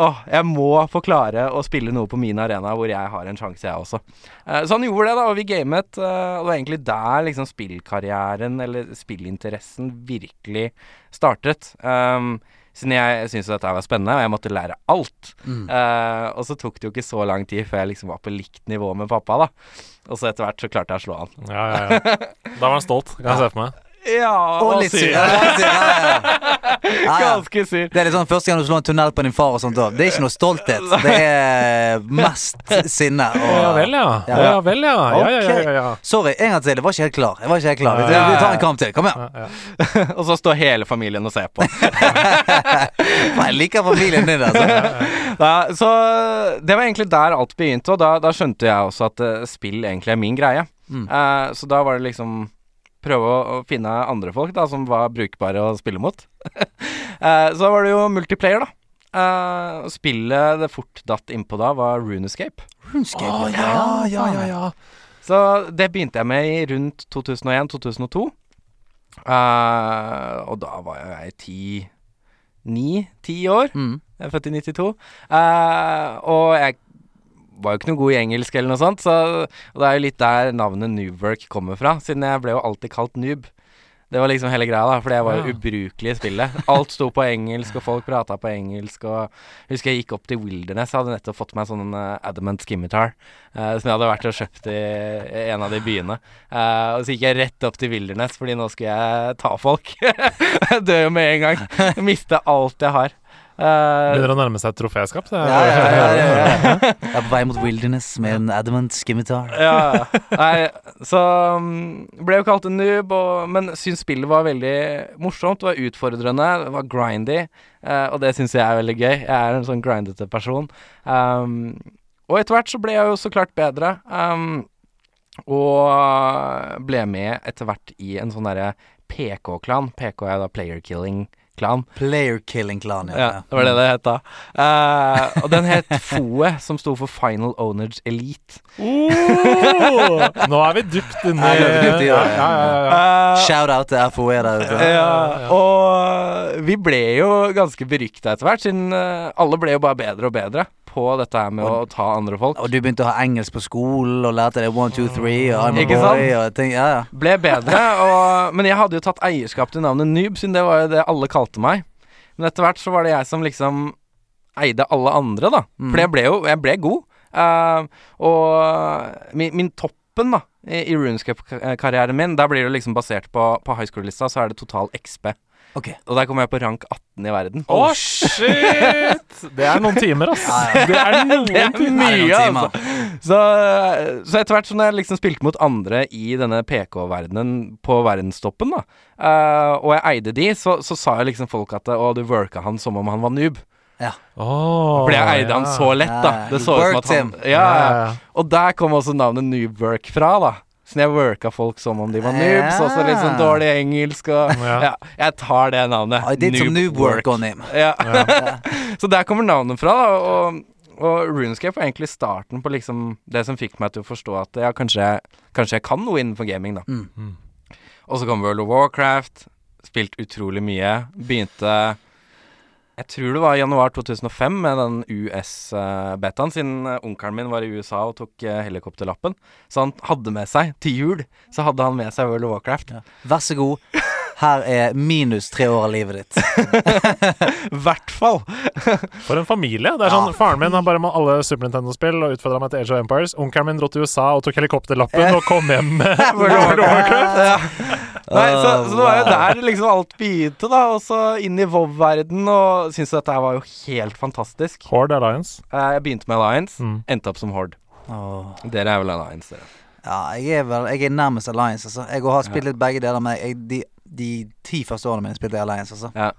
Åh, jeg må få klare å spille noe på min arena hvor jeg har en sjanse, jeg også. Eh, så han gjorde det, da, og vi gamet. eh, og det var egentlig der liksom spillkarrieren, eller spillinteressen, virkelig startet. Um, siden jeg syntes dette var spennende, og jeg måtte lære alt. Mm. Uh, og så tok det jo ikke så lang tid før jeg liksom var på likt nivå med pappa, da. Og så etter hvert så klarte jeg å slå han. Ja, ja, ja. Da var han stolt, kan jeg se for meg. Ja, Og litt syr. Ja, litt sur. Ja, ja, ja. Ja, ja. Ganske syr. Det er litt sånn første gang du slår en tunnel på din far og sånt òg. Det er ikke noe stolthet. Det er mest sinne. Og, ja vel, ja. Ja. Ja vel, ja. Ja, ja, ja, ja, ja. Sorry, en gang til. Jeg var ikke helt klar. Jeg var ikke helt klar. Vi, tar en kamp til. Kom igjen. Ja, ja. Og så står hele familien og ser på. Jeg liker familien din. Altså. Ja, så det var egentlig der alt begynte, og da, da skjønte jeg også at uh, spill egentlig er min greie. Mm. Uh, så da var det liksom prøve å, å finne andre folk da som var brukbare å spille mot. Eh, så var det jo multiplayer, da. Uh, spillet det fort datt innpå da, var Runescape. Runescape. oh, ja, ja, ja, ja. Så det begynte jeg med i rundt 2001-2002. Uh, og da var jeg ti Ni-ti år. Mm. Jeg er født i 92. Uh, og jeg var jo ikke noe god i engelsk eller noe sånt, så og det er jo litt der navnet Noobwork kommer fra, siden jeg ble jo alltid kalt noob. Det var liksom hele greia, da, fordi jeg var jo Ja. ubrukelig i spillet. Alt sto på engelsk, og folk prata på engelsk, og jeg husker jeg gikk opp til Wilderness. Jeg hadde nettopp fått meg sånn uh, Adamant Skimitar, uh, som jeg hadde vært og kjøpt i, i en av de byene. Uh, og så gikk jeg rett opp til Wilderness, fordi nå skulle jeg ta folk. jeg dør jo med en gang. Miste alt jeg har. Eh, Begynner å nærme seg et troféskap. Det Ja, ja, ja, ja, ja. Jeg er på vei mot Wilderness med en Adamant skimitar. ja. Nei, så um, ble jo kalt en noob, og, men syns spillet var veldig morsomt. Det var utfordrende, det var grindy, eh, og det syns jeg er veldig gøy. Jeg er en sånn grindete person. Um, og etter hvert så ble jeg jo så klart bedre. Um, og ble med etter hvert i en sånn derre PK-klan. PK er da Player Killing-klan. Player Killing Clan. Ja, det var det det het da. Uh, og den het FOE, som sto for Final Owners Elite. Oh, nå er vi dypt Ja, dypt i ja, ja, ja, ja. Eh, Shout-out til FOE der ute. ja, og vi ble jo ganske berykta etter hvert, siden eh, alle ble jo bare bedre og bedre på dette her med å ta andre folk. Og du begynte å ha engelsk på skolen og lærte deg one, two, three og I'm a boy og ting. Ja, ja. Ble bedre, og, men jeg hadde jo tatt eierskap til navnet Noob, siden det var jo det alle kalte meg. Men etter hvert så var det jeg som liksom eide alle andre, da. Mm. For jeg ble jo jeg ble god. Uh, og min, min toppen, da, i, i RuneScape-karrieren min, der blir det liksom basert på, på high school-lista, så er det total XP. Ok. Og der kom jeg på rank 18 i verden. Å, shit! Det er noen timer, ass. Ja, ja. Det er noen Det er mye, altså. Så, så etter hvert som jeg liksom spilte mot andre i denne PK-verdenen på verdenstoppen, da, uh, og jeg eide de, så, så sa jeg liksom folk at Å, du worka han som om han var noob. Åh, Fordi jeg eide han så lett, da. Det så ut som at han ja, ja. Og der kom også navnet Noobwork fra, da. Så jeg worka folk som om de var noobs, og så litt sånn dårlig engelsk og Ja. Ja, jeg tar det navnet. I did some noob work on him. Ja. så der kommer navnet fra, da. Og, og Runescape var egentlig starten på liksom det som fikk meg til å forstå at ja, kanskje, kanskje jeg kan noe innenfor gaming, da. Mm. Mm. Og så kom World of Warcraft. Spilt utrolig mye. Begynte Jeg tror det var i januar 2005 med den US-betaen, siden eh, onkelen min var i USA og tok eh, helikopterlappen. Så han hadde med seg, til jul, så hadde han med seg World of Warcraft. Ja. Vær så god. Her er minus tre år av livet ditt. I hvert fall! For en familie. Det er sånn, Faren min har bare med alle Super Nintendo-spill og utfordra meg til Age of Empires. Onkelen min dro til USA og tok helikopterlappen og kom hjem med World of Warcraft. Nei, så, så det var jo der liksom alt begynte, da. Og så inn i Vov-verden, og syntes dette her var jo helt fantastisk. Horde Alliance. Eh, Jeg begynte med Alliance, Mm. endte opp som Horde. Oh. Dere er vel Alliance, dere? Ja, jeg er vel Jeg er nærmest Alliance, altså. Jeg har spilt litt begge deler, men jeg, de, de ti første årene mine spilte jeg Alliance, altså. Ja.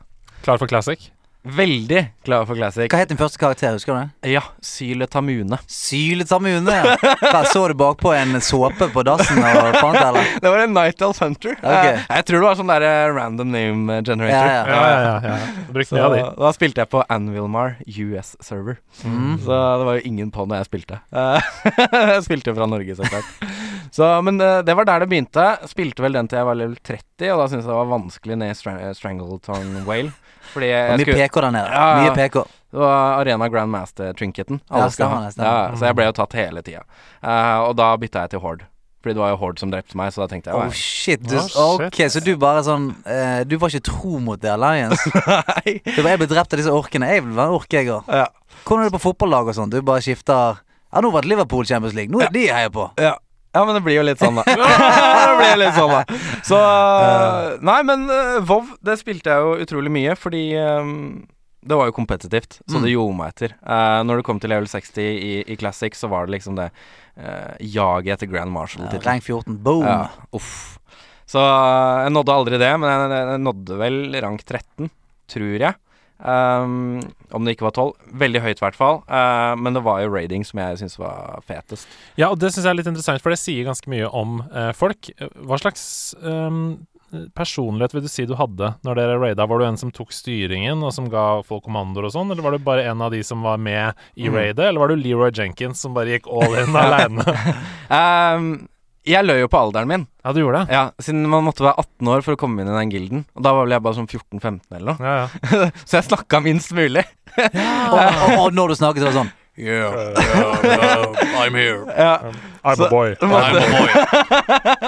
Klar for classic. Veldig glad for Classic. Hva het din første karakter, husker du det? Ja, Syle Tamune. Syle Tamune. ja. Hva, Så du bakpå en såpe på dassen og fant det, eller? Det var en Night Elf Hunter. Okay. Jeg, Jeg tror det var sånn der eh, random name generator. Ja, ja. Ja, ja, ja. ja. Brukte Så de. da spilte jeg på Anvilmar US server. Mm. Så det var jo ingen på når jeg spilte. Eh, jeg spilte jo fra Norge, så klart. Så, men eh, det var der det begynte. Spilte vel den til jeg var level 30, og da syntes jeg det var vanskelig ned i Strang Strangleton Whale. Fordi mye skulle PK der nede. Ja, ja. Mye PK. Det var Arena Grandmaster-trinketen. Ja, så jeg ble jo tatt hele tida. Uh, og da bytta jeg til Horde. Fordi det var jo Horde som drepte meg, så da tenkte jeg Oh shit, du, Å, shit. Ok, så du bare sånn uh, Du var ikke tro mot The Alliance? Nei. Du bare, jeg ble drept av disse orkene. Jeg vil være ork, jeg òg. Ja. Hvordan er det på fotballag og sånn? Du bare skifter Ja, nå har det Liverpool Champions League. Nå er det de jeg heier på. Ja. Ja, men det blir jo litt sånn, da. det blir litt sånn, da. Så Nei, men øh, WoW, det spilte jeg jo utrolig mye, fordi um, det var jo kompetitivt, så Mm. det gjorde meg etter. Uh, når det kom til level 60 i, i Classic, så var det liksom det uh, jaget etter Grand Ja, Marshal-tittelen. rank 14. Boom. Ja, uff. Så uh, jeg nådde aldri det, men jeg, jeg nådde vel rank 13, tror jeg. Um, om det ikke var 12. Veldig høyt, i hvert fall. Uh, men det var jo raiding som jeg syns var fetest. Ja, og det syns jeg er litt interessant, for det sier ganske mye om uh, folk. Hva slags um, personlighet vil du si du hadde når dere raida? Var du en som tok styringen, og som ga folk kommandoer og sånn, eller var du bare en av de som var med i Mm. raidet, eller var du Leroy Jenkins som bare gikk all in aleine? Um, jeg løy jo på alderen min. Ja, du gjorde det? Ja, Siden man måtte være 18 år for å komme inn i den gilden. Og da var vel jeg bare sånn 14-15 eller noe. Ja, ja. Så jeg snakka minst mulig. Og, og, og når du snakket, så var det sånn Yeah, I'm here. Ja, I'm Så- a boy. du I'm måtte, a boy.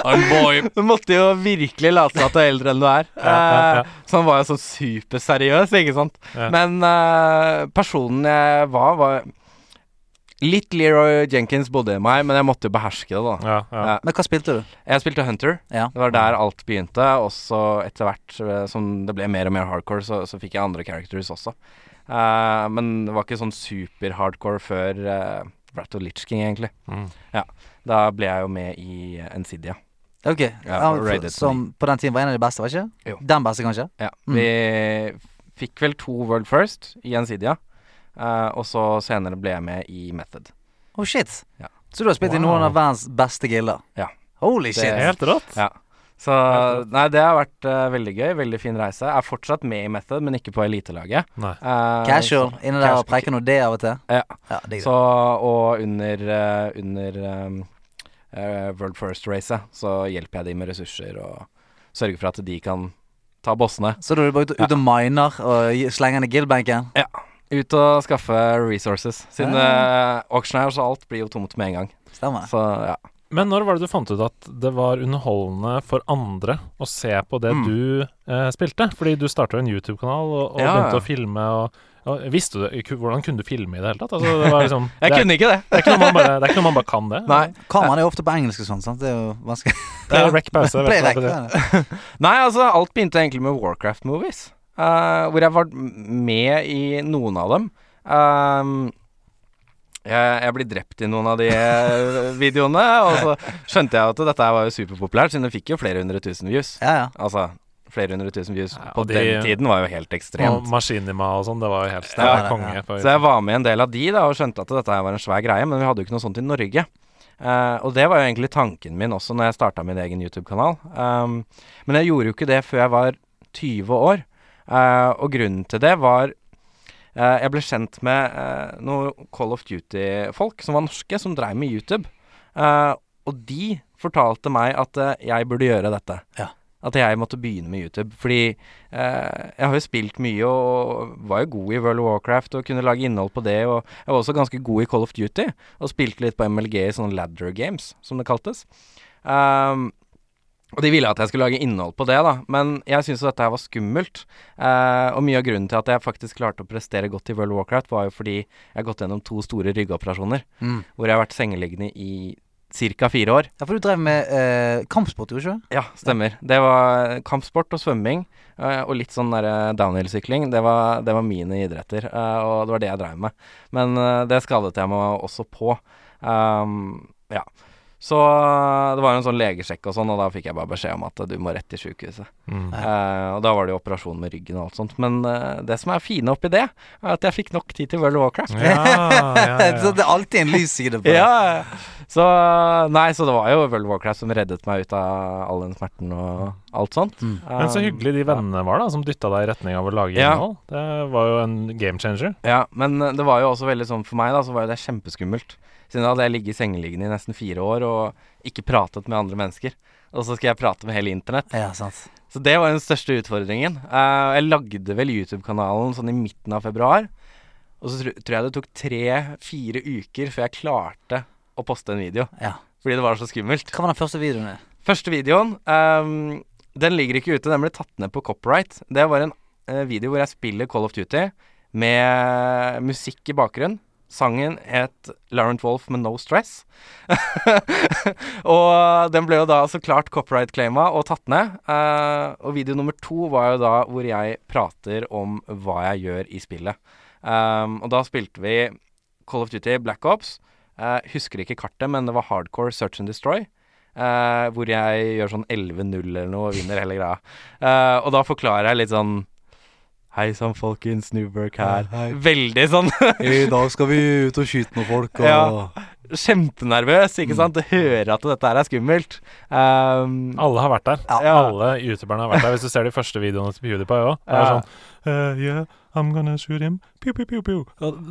I'm boy. du måtte jo virkelig late som at du er eldre enn du er. Ja, ja, ja. Eh, Så han var jo sånn superseriøs, ikke sant. Ja. Men uh, personen jeg var, var Litt Leroy Jenkins bodde i meg, men jeg måtte jo beherske det, da. Ja, ja. Ja. Men hva spilte du? Jeg spilte Hunter. Ja. Det var der alt begynte. Og så etter hvert eh, som det ble mer og mer hardcore, så, så fikk jeg andre characters også. Uh, men det var ikke sånn super-hardcore før uh, Brat og Litch King, egentlig. Mm. Da ble jeg jo med i Nsidia. Ok, Ja, ja, for, Som på den tiden var en av de beste, var ikke? Jo. Den beste, kanskje? Ja. Mm. Vi fikk vel to World First i Nsidia. Eh, og så senere ble jeg med i Method. Oh shit. Ja. Så du har spilt i noen av verdens beste gilder? Ja. Holy Det- shit. Helt rått. Ja. Så nei, det har vært uh, veldig gøy. Veldig fin reise. Jeg er fortsatt med i Method, men ikke på elitelaget. Eh, Casual. Inne der og preike noe det av og til? Ja. ja Så, og under, uh, under um, World First-racet så hjelper jeg de med ressurser og sørger for at de kan ta bossene. Så da er du bare ute ut og miner og slenger den i guildbenken? Ut og skaffe resources. Siden uh, auctioneers og alt blir jo tomt med en gang. Stemmer. Så ja. Men når var det du fant ut at det var underholdende for andre å se på det Mm. du eh, spilte? Fordi du starta en YouTube-kanal og, og Ja, begynte ja. å filme. Og, Og Visste du det? Hvordan kunne du filme i det hele tatt? Altså, det, var liksom, Jeg det, er, kunne ikke det. det, er ikke noe man bare, det er ikke noe man bare kan det. Nei. Kameraet er jo ofte på engelsk og sånn, sant. Det er jo vanskelig. Play rec pause. Play rec. Nei, altså, alt begynte egentlig med Warcraft-movies. Eh, hvor jeg var med i noen av dem. Um, jeg, jeg blir drept i noen av de eh, videoene, og så skjønte jeg at dette var jo superpopulært, siden det fikk jo flere hundre tusen views. Ja, ja. Altså, flere hundre tusen views Ja, på de- den tiden var jo helt ekstremt. Og. Maskinima og sånn, det var jo helt det Ja, var ja, konge. ja. Så jeg var med en del av de da, og skjønte at dette var en svær greie, men vi hadde jo ikke noe sånt i Norge. Uh, og det var jo egentlig tanken min også når jeg starta min egen YouTube-kanal. Um, men jeg gjorde jo ikke det før jeg var 20 år. Eh, og grunnen til det var eh, Jeg ble kjent med uh, noen Call of Duty-folk som var norske, som dreiv med YouTube. Eh, og de fortalte meg at eh, jeg burde gjøre dette. Ja. At jeg måtte begynne med YouTube. Fordi eh, jeg har jo spilt mye og var jo god i World of Warcraft og kunne lage innhold på det. Og jeg var også ganske god i Call of Duty og spilte litt på MLG i sånne ladder games, som det kaltes. Um, og de ville at jeg skulle lage innhold på det, da. Men jeg syntes jo dette her var skummelt. Eh, og mye av grunnen til at jeg faktisk klarte å prestere godt i World of Warcraft, var jo fordi jeg har gått gjennom to store ryggoperasjoner. Mm. Hvor jeg har vært sengeliggende i ca. fire år. ja, for du drev med eh, kampsport, gjorde du ikke? Ja, stemmer. Det var kampsport og svømming. eh, og litt sånn der downhill-sykling. Det, var- det var mine idretter, eh, og det var det jeg drev med. Men eh, det skadet jeg meg også på. Um, ja. Så eh, det var en sånn legesjekk og sånn, og da fikk jeg bare beskjed om at du må rett til sjukehuset. Mm. Eh, og da var det jo operasjon med ryggen og alt sånt. Men eh, det som er fine oppi det, er at jeg fikk nok tid til World of Warcraft. Ja, ja, Så det er alltid en lys side på det. Ja, så Nei, så det var jo World of Warcraft som reddet meg ut av all den smerten og alt sånt. Mm. Men så Um, hyggelig de vennene var, da, som dytta deg i retning av å lage Ja. innhold. Det var jo en game changer. Ja, men eh, det var jo også veldig sånn for meg, da, så var jo det kjempeskummelt. Siden da hadde jeg ligget sengeliggende i nesten fire år og ikke pratet med andre mennesker. Og så skal jeg prate med hele internett. Ja, sant. Så det var den største utfordringen. Eh, jeg lagde vel YouTube-kanalen sånn i midten av februar. Og så tr tror jeg det tok tre-fire uker før jeg klarte å poste en video. Ja. Fordi det var så skummelt. Hva var den første videoen? Første videoen, um, den ligger ikke ute. Den ble tatt ned på copyright. Det var en uh, video hvor jeg spiller Call of Duty med musikk i bakgrunn. Sangen het Laurent Wolf med No Stress. og den ble jo da så klart copyright-claima og tatt ned. Uh, og video nummer to var jo da hvor jeg prater om hva jeg gjør i spillet. Um, og da spilte vi Call of Duty Black Ops. Uh, husker ikke kartet, men det var hardcore search and destroy. Uh, hvor jeg gjør sånn 11-0 eller noe og vinner hele greia. Og da forklarer jeg litt sånn Hei sann, folkens. Newberg her. Veldig sånn I dag skal vi ut og skyte noen folk, og Ja. kjempenervøs, ikke sant. Du hører at dette her er skummelt. Um, Alle har vært der. Ja. Alle youtuberne har vært der. Hvis du ser de første videoene til PewDiePie òg. Det er Ja. sånn uh, Yeah, I'm gonna shoot him. Pew, pew, pew, pew.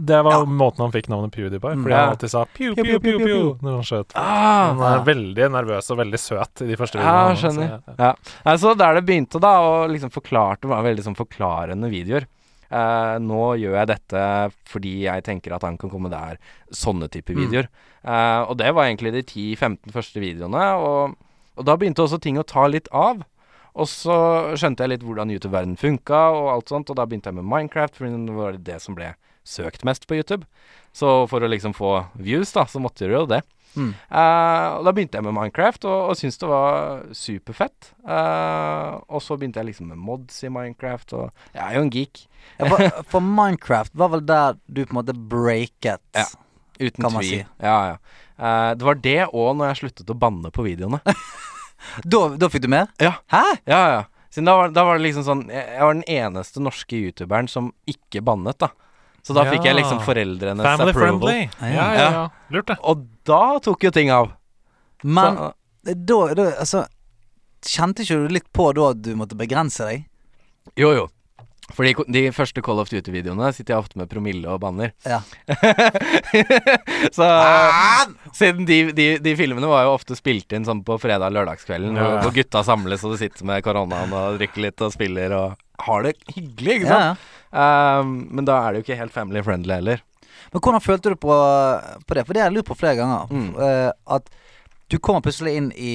Det var måten han fikk navnet PewDiePie Fordi Ja. han alltid sa pew, pew, pew, pew, når han skjøt. ah, Han er veldig nervøs og veldig søt i de første videoene. Ja, skjønner. så Ja. Nei, så der det begynte, da, og liksom forklarte var veldig sånn forklarende videoer. Uh, nå gjør jeg dette fordi jeg tenker at han kan komme der. Sånne type Mm. videoer. Eh, og det var egentlig de 10-15 første videoene. Og, og da begynte også ting å ta litt av. Og så skjønte jeg litt hvordan YouTube-verdenen funka, og alt sånt. Og da begynte jeg med Minecraft, for det var det som ble søkt mest på YouTube. Så for å liksom få views, da, så måtte du jo det. Mm. Uh, og da begynte jeg med Minecraft, og, og syntes det var superfett. Uh, og så begynte jeg liksom med mods i Minecraft, og jeg er jo en geek. Ja, for, for Minecraft var vel der du på en måte breaket. Ja. Uten Kan man si. Ja, ja. Uh, det var det òg når jeg sluttet å banne på videoene. Da, da fikk du mer? Ja. Hæ? ja, ja. Siden da var, da var det liksom sånn Jeg jeg var den eneste norske youtuberen som ikke bannet, da. Så da fikk jeg liksom foreldrenes Family approval. friendly. Ja. Ja, ja, ja. Lurt, det. Og da tok jo ting av. Men så, da, da Altså Kjente ikke du litt på da at du måtte begrense deg? jo, jo. Fordi de første Call of Duty-videoene sitter jeg ofte med promille og banner. Ja. så Siden de, de, de filmene var jo ofte spilt inn sånn på fredag-lørdagskvelden, Ja, ja. hvor gutta samles og du sitter med koronaen og drikker litt og spiller og har det hyggelig, ikke sant? ja. Um, men da er det jo ikke helt family friendly heller. Men hvordan følte du på, på det? For det har jeg lurt på flere ganger. Mm. Uh, at du kommer plutselig inn i,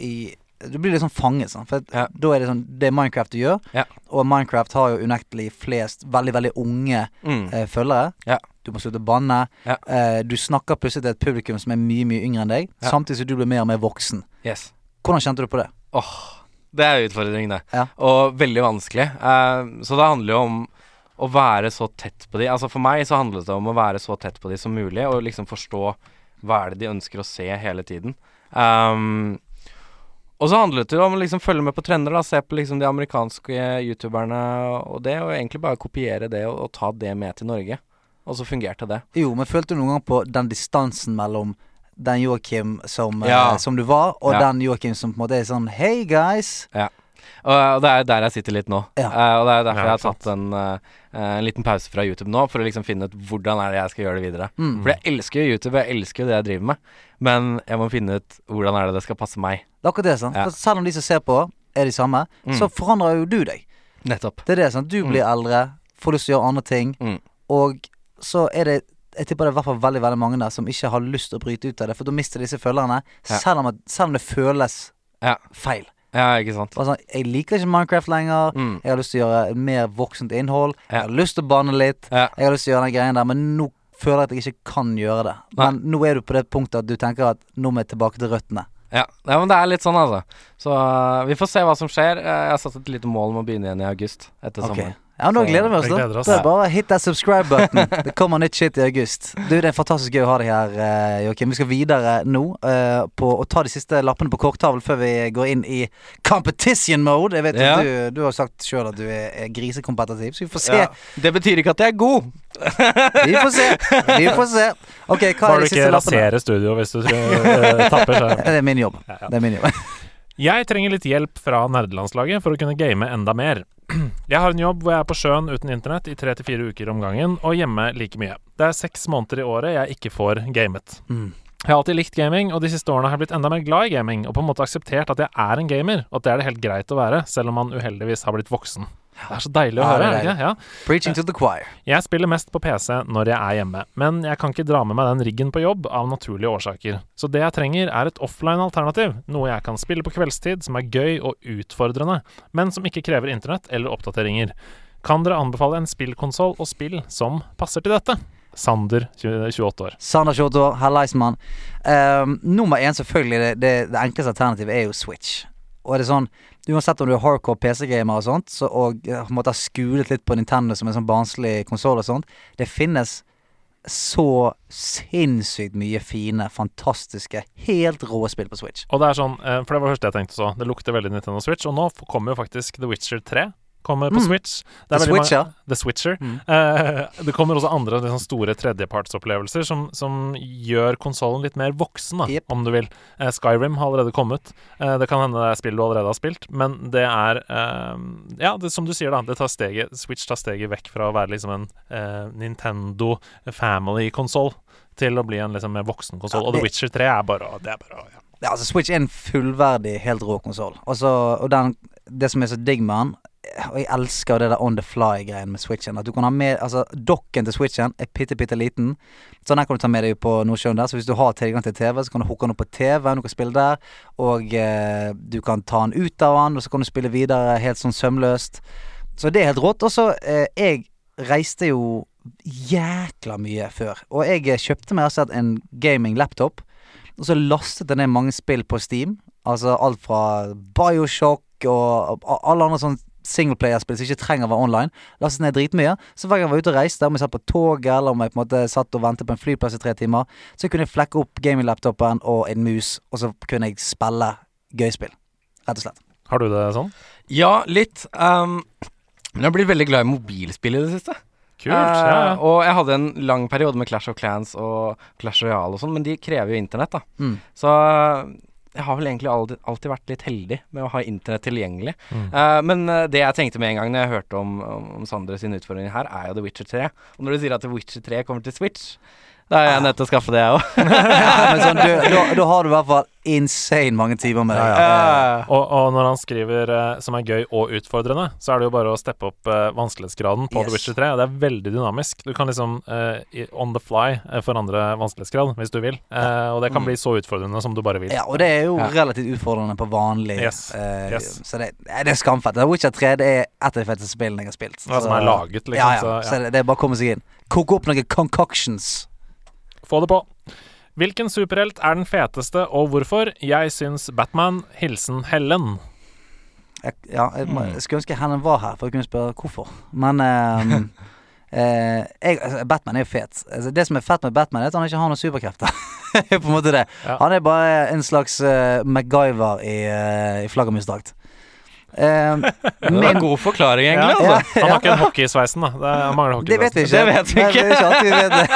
i Du blir sånn fanget, sånn. For Ja. da er det sånn Det er Minecraft du gjør. Ja. Og Minecraft har jo unektelig flest veldig, veldig unge Mm. eh, følgere. Ja. Du må slutte å banne. Eh, du snakker plutselig til et publikum som er mye, mye yngre enn deg. Samtidig som du blir mer og mer voksen. Yes. Hvordan kjente du på det? Åh, det er utfordring, det. Og veldig vanskelig. Eh, så det handler jo om å være så tett på de. Altså For meg så handlet det om å være så tett på de som mulig, og liksom forstå hva er det de ønsker å se hele tiden. Um, og så handlet det jo om å liksom følge med på trender, da. Se på liksom de amerikanske youtuberne og det, og egentlig bare kopiere det og, og ta det med til Norge. Og så fungerte det. Jo, men følte du noen gang på den distansen mellom den Joakim som, eh, Ja. som du var, og Ja. den Joakim som på en måte er sånn Hei, guys. Og, og det er der jeg sitter litt nå. Ja. Uh, og det er derfor Ja, jeg har tatt en, uh, en liten pause fra YouTube nå, for å liksom finne ut hvordan er det jeg skal gjøre det videre. Mm. For jeg elsker jo YouTube, jeg elsker jo det jeg driver med, men jeg må finne ut hvordan er det det skal passe meg. Det er akkurat det, sant. Ja. For selv om de som ser på, er de samme, Mm. så forandrer jo du deg. Nettopp. Det er det, sant. Du blir eldre, får lyst til å gjøre andre ting, Mm. og så er det jeg tipper det er i hvert fall veldig veldig mange der som ikke har lyst til å bryte ut av det, for da mister disse følgerne, Ja. selv, om at, selv om det føles Ja. feil. Ja, ikke sant. Bare sånn, jeg liker ikke Minecraft lenger. Mm. Jeg har lyst til å gjøre mer voksent innhold. Ja. Jeg har lyst til å banne litt. Ja. Jeg har lyst til å gjøre den greien der, men nå føler jeg at jeg ikke kan gjøre det. Men nå er du på det punktet at du tenker at nå må jeg tilbake til røttene. Ja. ja, men det er litt sånn, altså. Så uh, vi får se hva som skjer. Uh, jeg har satt et lite mål om å begynne igjen i august, etter okay. sommeren. Ja, men Da gleder vi oss, da. oss. Det er bare hit that subscribe-button. Det kommer nytt shit i august. Du, Det er fantastisk gøy å ha deg her, eh, Joakim. Vi skal videre nå uh, på å ta de siste lappene på korktavlen før vi går inn i competition mode. Jeg vet Ja. du, du har sagt sjøl at du er, er grisekompetitiv, så vi får se. Ja. Det betyr ikke at jeg er god. Vi får se. Vi får se. Ok, hva Bare er du de ikke siste lappene? raserer studio hvis du uh, tapper. Så. Det er min jobb. Ja, ja. Det er min jobb. Jeg trenger litt hjelp fra nerdelandslaget for å kunne game enda mer. Jeg har en jobb hvor jeg er på sjøen uten internett i tre til fire uker om gangen, og hjemme like mye. Det er seks måneder i året jeg ikke får gamet. Mm. Jeg har alltid likt gaming, og de siste årene har jeg blitt enda mer glad i gaming, og på en måte akseptert at jeg er en gamer, og at det er det helt greit å være, selv om man uheldigvis har blitt voksen. Det er så deilig å Ja, høre, det det? Ja. Preaching to the choir. Jeg spiller mest på PC når jeg er hjemme, men jeg kan ikke dra med meg den riggen på jobb av naturlige årsaker. Så det jeg trenger er et offline-alternativ, noe jeg kan spille på kveldstid som er gøy og utfordrende, men som ikke krever internett eller oppdateringer. Kan dere anbefale en spillkonsoll og spill som passer til dette? Sander, 28 år. Sander 28 år, Herleismann. Um, nummer én, selvfølgelig, det, det, det enkleste alternativet er jo Switch. Og er det sånn Uansett om du er hardcore PC-gamer og sånt, så, og måtte en måte har skulet litt på Nintendo som en sånn barnslig konsoll og sånt, det finnes så sinnssykt mye fine, fantastiske, helt rå spill på Switch. Og det er sånn, eh, for det var det første jeg tenkte så, det lukter veldig Nintendo Switch, og nå kommer jo faktisk The Witcher 3 kommer på Mm. Switch. The Switch, ja. The Switcher. Mm. Uh, det kommer også andre liksom, store tredjepartsopplevelser som, som gjør konsollen litt mer voksen, da, yep. om du vil. Uh, Skyrim har allerede kommet. Uh, det kan hende det er spill du allerede har spilt, men det er Ja, det, som du sier, da. Det tar steget, Switch tar steget vekk fra å være liksom en Nintendo family-konsoll til å bli en liksom mer voksen konsoll. Ja, og The Witcher 3 er bare Det er bare ja. Ja, altså Switch er en fullverdig, helt rå konsoll. Og den, det som er så digg med den Og jeg elsker det der on the fly-greien med Switchen. At du kan ha med Altså, dokken til Switchen er bitte, bitte liten. Sånn her kan du ta med deg på Nordsjøen der. Så hvis du har tilgang til TV, så kan du hooke den opp på TV-en, du kan spille der. Og eh, du kan ta den ut av den, og så kan du spille videre helt sånn sømløst. Så det er helt rått. Og så eh, Jeg reiste jo jækla mye før. Og jeg eh, kjøpte meg altså en gaming-laptop. Og så lastet jeg ned mange spill på Steam. Altså alt fra Bioshock og alle andre sånne singleplayerspill som ikke trenger å være online. Lastet ned dritmye. Så hver gang jeg var ute og reiste, om jeg satt på toget eller om jeg på en måte satt og ventet på en flyplass i tre timer, så kunne jeg flekke opp gaming-laptopen og en mus, og så kunne jeg spille gøyspill. Rett og slett. Har du det sånn? Ja, litt. Um, men jeg har blitt veldig glad i mobilspill i det siste. Kult. ja, Eh, ja. og jeg hadde en lang periode med Clash of Clans og Clash Royale og sånn, men de krever jo internett, da. Mm. Så jeg har vel egentlig alltid, alltid vært litt heldig med å ha internett tilgjengelig. Mm. Uh, men eh, det jeg tenkte med en gang når jeg hørte om, om, om Sander sin utfordring her, er jo The Witcher 3. Og når du sier at The Witcher 3 kommer til Switch, Da er jeg nødt til å skaffe det, jeg òg. Ja, sånn, da, har du i hvert fall insane mange timer med deg. Ja. Og, og når han skriver eh, som er gøy og utfordrende, så er det jo bare å steppe opp eh, vanskelighetsgraden på Yes. The Witcher 3. Og det er veldig dynamisk. Du kan liksom eh, on the fly forandre vanskelighetsgrad hvis du vil. Eh, og det kan Mm. bli så utfordrende som du bare vil. Ja, og det er jo Ja. relativt utfordrende på vanlig. Yes. eh, Yes. Så det, det er skamfett. The Witcher 3 det er et av de feteste spillene jeg har spilt. Hva som er laget, liksom. ja, ja. Så, Så det, det er bare å komme seg inn. Koke opp noen concoctions. Få det på. Hvilken superhelt er den feteste, og hvorfor? Jeg syns Batman. Hilsen Hellen. Jeg, ja, jeg, må- jeg skulle ønske Helen var her for å kunne spørre hvorfor. Men ehm, eh, jeg, altså, Batman er jo fet. Altså, det som er fett med Batman, er at han ikke har noen superkrefter. på en måte det. Ja. Han er bare en slags uh, MacGyver i, uh, i flaggermusdrakt. Ehm, Det var en god forklaring, Ja, egentlig. ja, Altså. Han har ikke en hockeysveisen, da. Det, han mangler det vet vi ikke. Det vet vi Nei, ikke. det er vi vet det.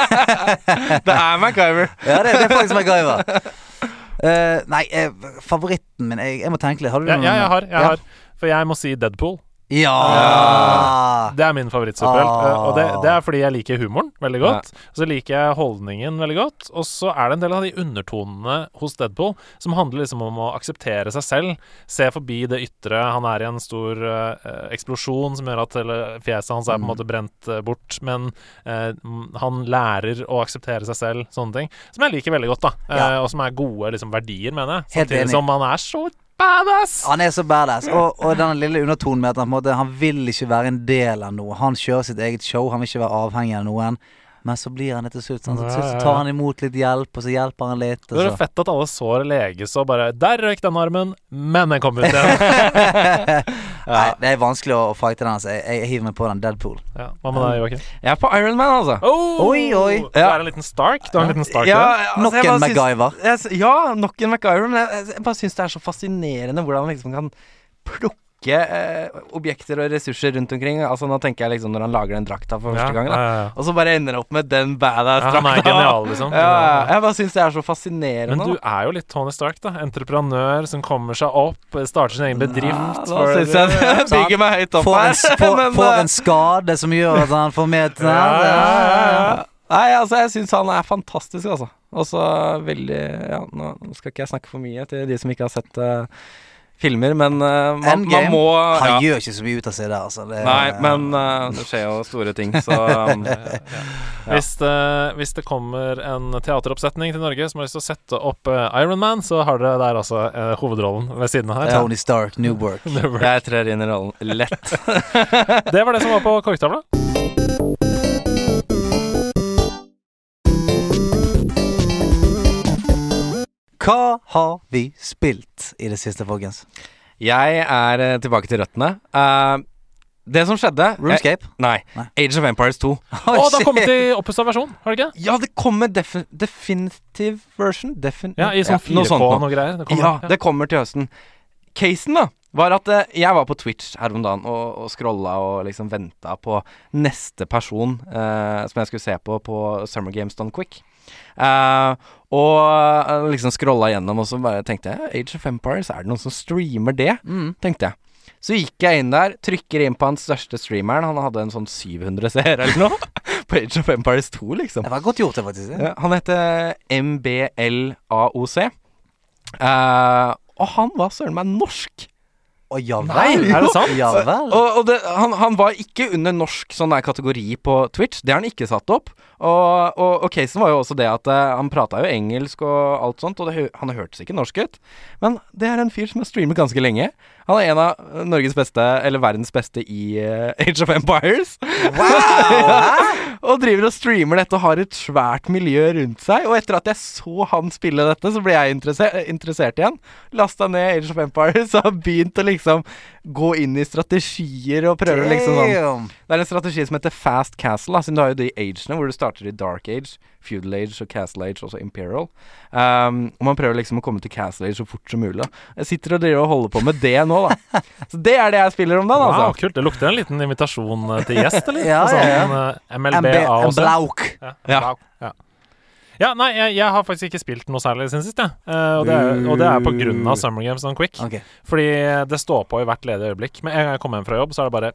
Det er MacGyver. Ja, det, det er faktisk MacGyver. Uh, nei, eh, favoritten min jeg, jeg må tenke litt. Har du Ja, noen? ja, jeg har. Jeg Ja. har. For jeg må si Deadpool. Ja! Det er min favorittsuperhelt. Ah. eh, Og det, det er fordi jeg liker humoren veldig godt. Så liker jeg holdningen veldig godt. Og så er det en del av de undertonene hos Deadpool som handler liksom om å akseptere seg selv. Se forbi det ytre. Han er i en stor uh, eksplosjon som gjør at hele fjeset hans er på en Mm. måte brent eh, bort. Men eh, han lærer å akseptere seg selv. Sånne ting. Som jeg liker veldig godt, da. Eh, Ja. og som er gode liksom, verdier, mener jeg. Samtidig som han er så badass. Han er så badass. Og, og den lille undertonen med at han, på en måte, han vil ikke være en del av noe. Han kjører sitt eget show, han vil ikke være avhengig av noen. Men så blir han det til slutt. Sånn. Så så tar han imot litt hjelp, og så hjelper han litt. Det er fett at alle sår leges og bare Der røyk den armen, men den kom ut igjen. Nei, det er vanskelig å fighte den. Altså. Jeg, jeg hiver meg på den Deadpool. ja, hva med deg, Joakim? Jeg er på Iron Man, altså. Oh, Oi, oi. Du er en liten Stark? Du har en liten Stark Ja, altså, Nok en MacGyver. Jeg, ja, nok en MacGyver. Men jeg, jeg bare syns det er så fascinerende hvordan man liksom kan plukke eh, objekter og ressurser rundt omkring. Altså Nå tenker jeg liksom når han lager den drakta for første Ja, gang, da. ja, ja. Og så bare ender han opp med den badass Ja, genial, liksom. Ja, ja, jeg bare syns det er så fascinerende. Men du da. er jo litt Tony Stark, da. Entreprenør som kommer seg opp, starter sin egen bedrift. ja, da syns jeg det bygger meg høyt opp Får en, her. får, men, får eh, en skade som gjør at han får med til ja. Nei, altså, jeg syns han er fantastisk, altså. Og så veldig Ja, nå skal ikke jeg snakke for mye til de som ikke har sett eh, filmer, men uh, man, man må Han ja. gjør ikke så mye ut av seg der, altså. Det, Nei, men uh, det skjer jo store ting, så um, Hvis, det, hvis det kommer en teateroppsetning til Norge som har lyst til å sette opp uh, Iron Man, så har dere der altså uh, hovedrollen ved siden av her. Tony Stark, New Work. jeg trer inn i rollen lett. Det var det som var på korktavla. Hva har vi spilt i det siste, folkens? Jeg er eh, tilbake til røttene. Eh, det som skjedde jeg, Nei. Nei. Age of Empires 2. Oi, Å, det har kommet i oppussa versjon, har det ikke? Ja, det kommer defi definitive version. Defin Ja, I sånn Ja, noe 4K og noe greier. Det kommer, Ja, det kommer til høsten. Casen, da, var at eh, jeg var på Twitch her om dagen og, og scrolla og liksom venta på neste person eh, som jeg skulle se på på Summer Games Done Quick. Eh, og eh, liksom scrolla gjennom, og så bare tenkte jeg Age of Empires, er det noen som streamer det? Mm. Tenkte jeg. Så gikk jeg inn der, trykker inn på hans største streameren. Han hadde en sånn 700 seere eller noe. på Age of Empires 2, liksom. Det var godt gjort, det, faktisk. Ja, han heter MBLAOC. Uh, og han var søren meg norsk! Å ja Nei, vel? er det sant? Ja vel. Og, og det, han, han var ikke under norsk sånn der kategori på Twitch. Det har han ikke satt opp. Og, og, og casen var jo også det at uh, han prata jo engelsk og alt sånt, og det, han hørtes ikke norsk ut. Men det er en fyr som har streamet ganske lenge. Han er en av Norges beste, eller verdens beste, i eh, Age of Empires. og driver og streamer dette og har et svært miljø rundt seg. Og etter at jeg så han spille dette, så ble jeg interesser interessert igjen. Lasta ned Age of Empires og har begynt å liksom gå inn i strategier og prøve liksom sånn Det er en strategi som heter Fast Castle, da, siden du har jo de agene hvor du starter i Dark Age, Feudal Age og Castle Age, også Imperial. Um, og man prøver liksom å komme til Castle Age så fort som mulig. da. Jeg sitter og driver og holder på med det nå, da. Så det er det jeg spiller om dagen, Wow, altså. kult. Det lukter en liten invitasjon eh, til gjest, eller? Ja, Altså, ja, ja. en, eh, MLB be- en AOC. blauk. Ja. Ja. Ja. Ja, nei, jeg, jeg har faktisk ikke spilt noe særlig siden sist, jeg. Eh, og, det er, og det er på grunn av Summer Games on Quick. Okay. Fordi det står på i hvert ledige øyeblikk. Med en gang jeg kommer hjem fra jobb, så er det bare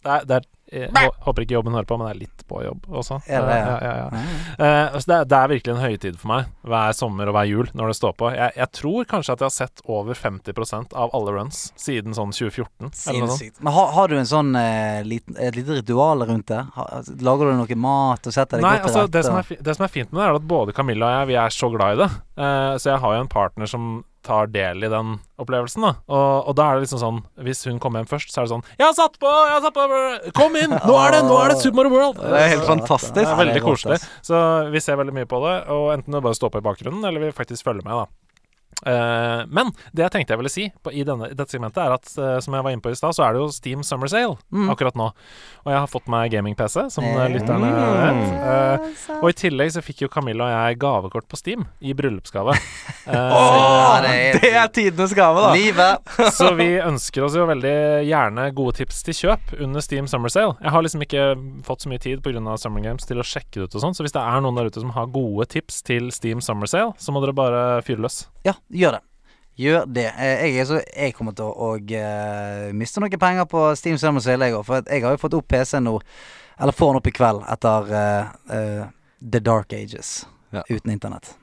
det er, det er jeg håper ikke jobben hører på, men jeg er litt på jobb også. Er det? Eh, ja, ja, ja. Eh, altså det, er, det er virkelig en høytid for meg hver sommer og hver jul når det står på. Jeg, jeg tror kanskje at jeg har sett over 50% av alle runs siden sånn 2014. Eller noe sånt. Sinnssykt. Men har, har du en sånn uh, liten, et lite ritual rundt det? Har, altså, lager du noe mat og setter deg Nei, godt til altså rette? det som, er, det som er fint med det, er at både Camilla og jeg Vi er så glad i det. Uh, så jeg har jo en partner som tar del i den opplevelsen. da Og, og da er det liksom sånn Hvis hun kommer hjem først, så er det sånn 'Jeg har satt på! Jeg har satt på! Kom inn! Nå er det, nå er det Super Mario World!' Det er helt fantastisk. Det er er veldig koselig. Så vi ser veldig mye på det, og enten det bare står på i bakgrunnen, eller vi faktisk følger med, da. Eh, men det jeg tenkte jeg ville si på, i, denne, i dette segmentet, er at uh, som jeg var inne på i stad, så er det jo Steam Summer Sale Mm. akkurat nå. Og jeg har fått meg gaming-PC, som eh, lytterne mm. vet. Uh, og i tillegg så fikk jo Camilla og jeg gavekort på Steam i bryllupsgave. Eh, Ja, det er- det er tidenes gave, da. Livet! så vi ønsker oss jo veldig gjerne gode tips til kjøp under Steam Summer Sale. Jeg har liksom ikke fått så mye tid pga. Summer Games til å sjekke det ut og sånn, så hvis det er noen der ute som har gode tips til Steam Summer Sale, så må dere bare fyre løs. Ja, gjør det. Gjør det. Eh, Jeg, er så, jeg kommer til å og, uh, miste noen penger på Steam Summer Sale, jeg òg. For jeg har jo fått opp PC-en nå, eller får den opp i kveld, etter uh, uh, The Dark Ages. Ja. Uten internett.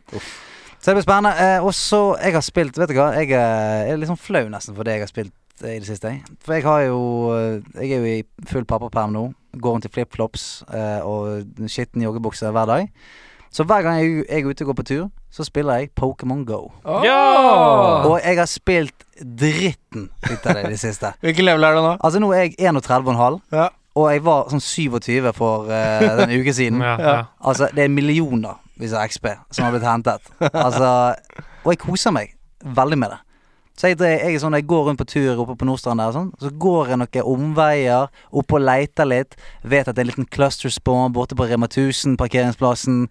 Så det blir spennende. Eh, og så Jeg har spilt Vet du hva, jeg eh, er litt sånn flau nesten for det jeg har spilt eh, i det siste. For jeg har jo eh, Jeg er jo i full pappaperm nå. Går rundt i flipflops eh, og skitten joggebukse hver dag. Så hver gang jeg, jeg er ute og går på tur, så spiller jeg Pokémon Go. Ja! Og jeg har spilt dritten ut av det i det siste. Hvilken level er det nå? Altså Nå er jeg 31,5, Ja. og jeg var sånn 27 for uh, en uke siden. Ja, Ja. Altså Det er millioner hvis jeg har XP som har blitt hentet. Altså Og jeg koser meg veldig med det. Så jeg, jeg er sånn Jeg går rundt på tur oppe på Nordstrand der sånn. Så går jeg noen omveier oppe og leter litt. Vet at det er en liten cluster spawn borte på Rema 1000, parkeringsplassen.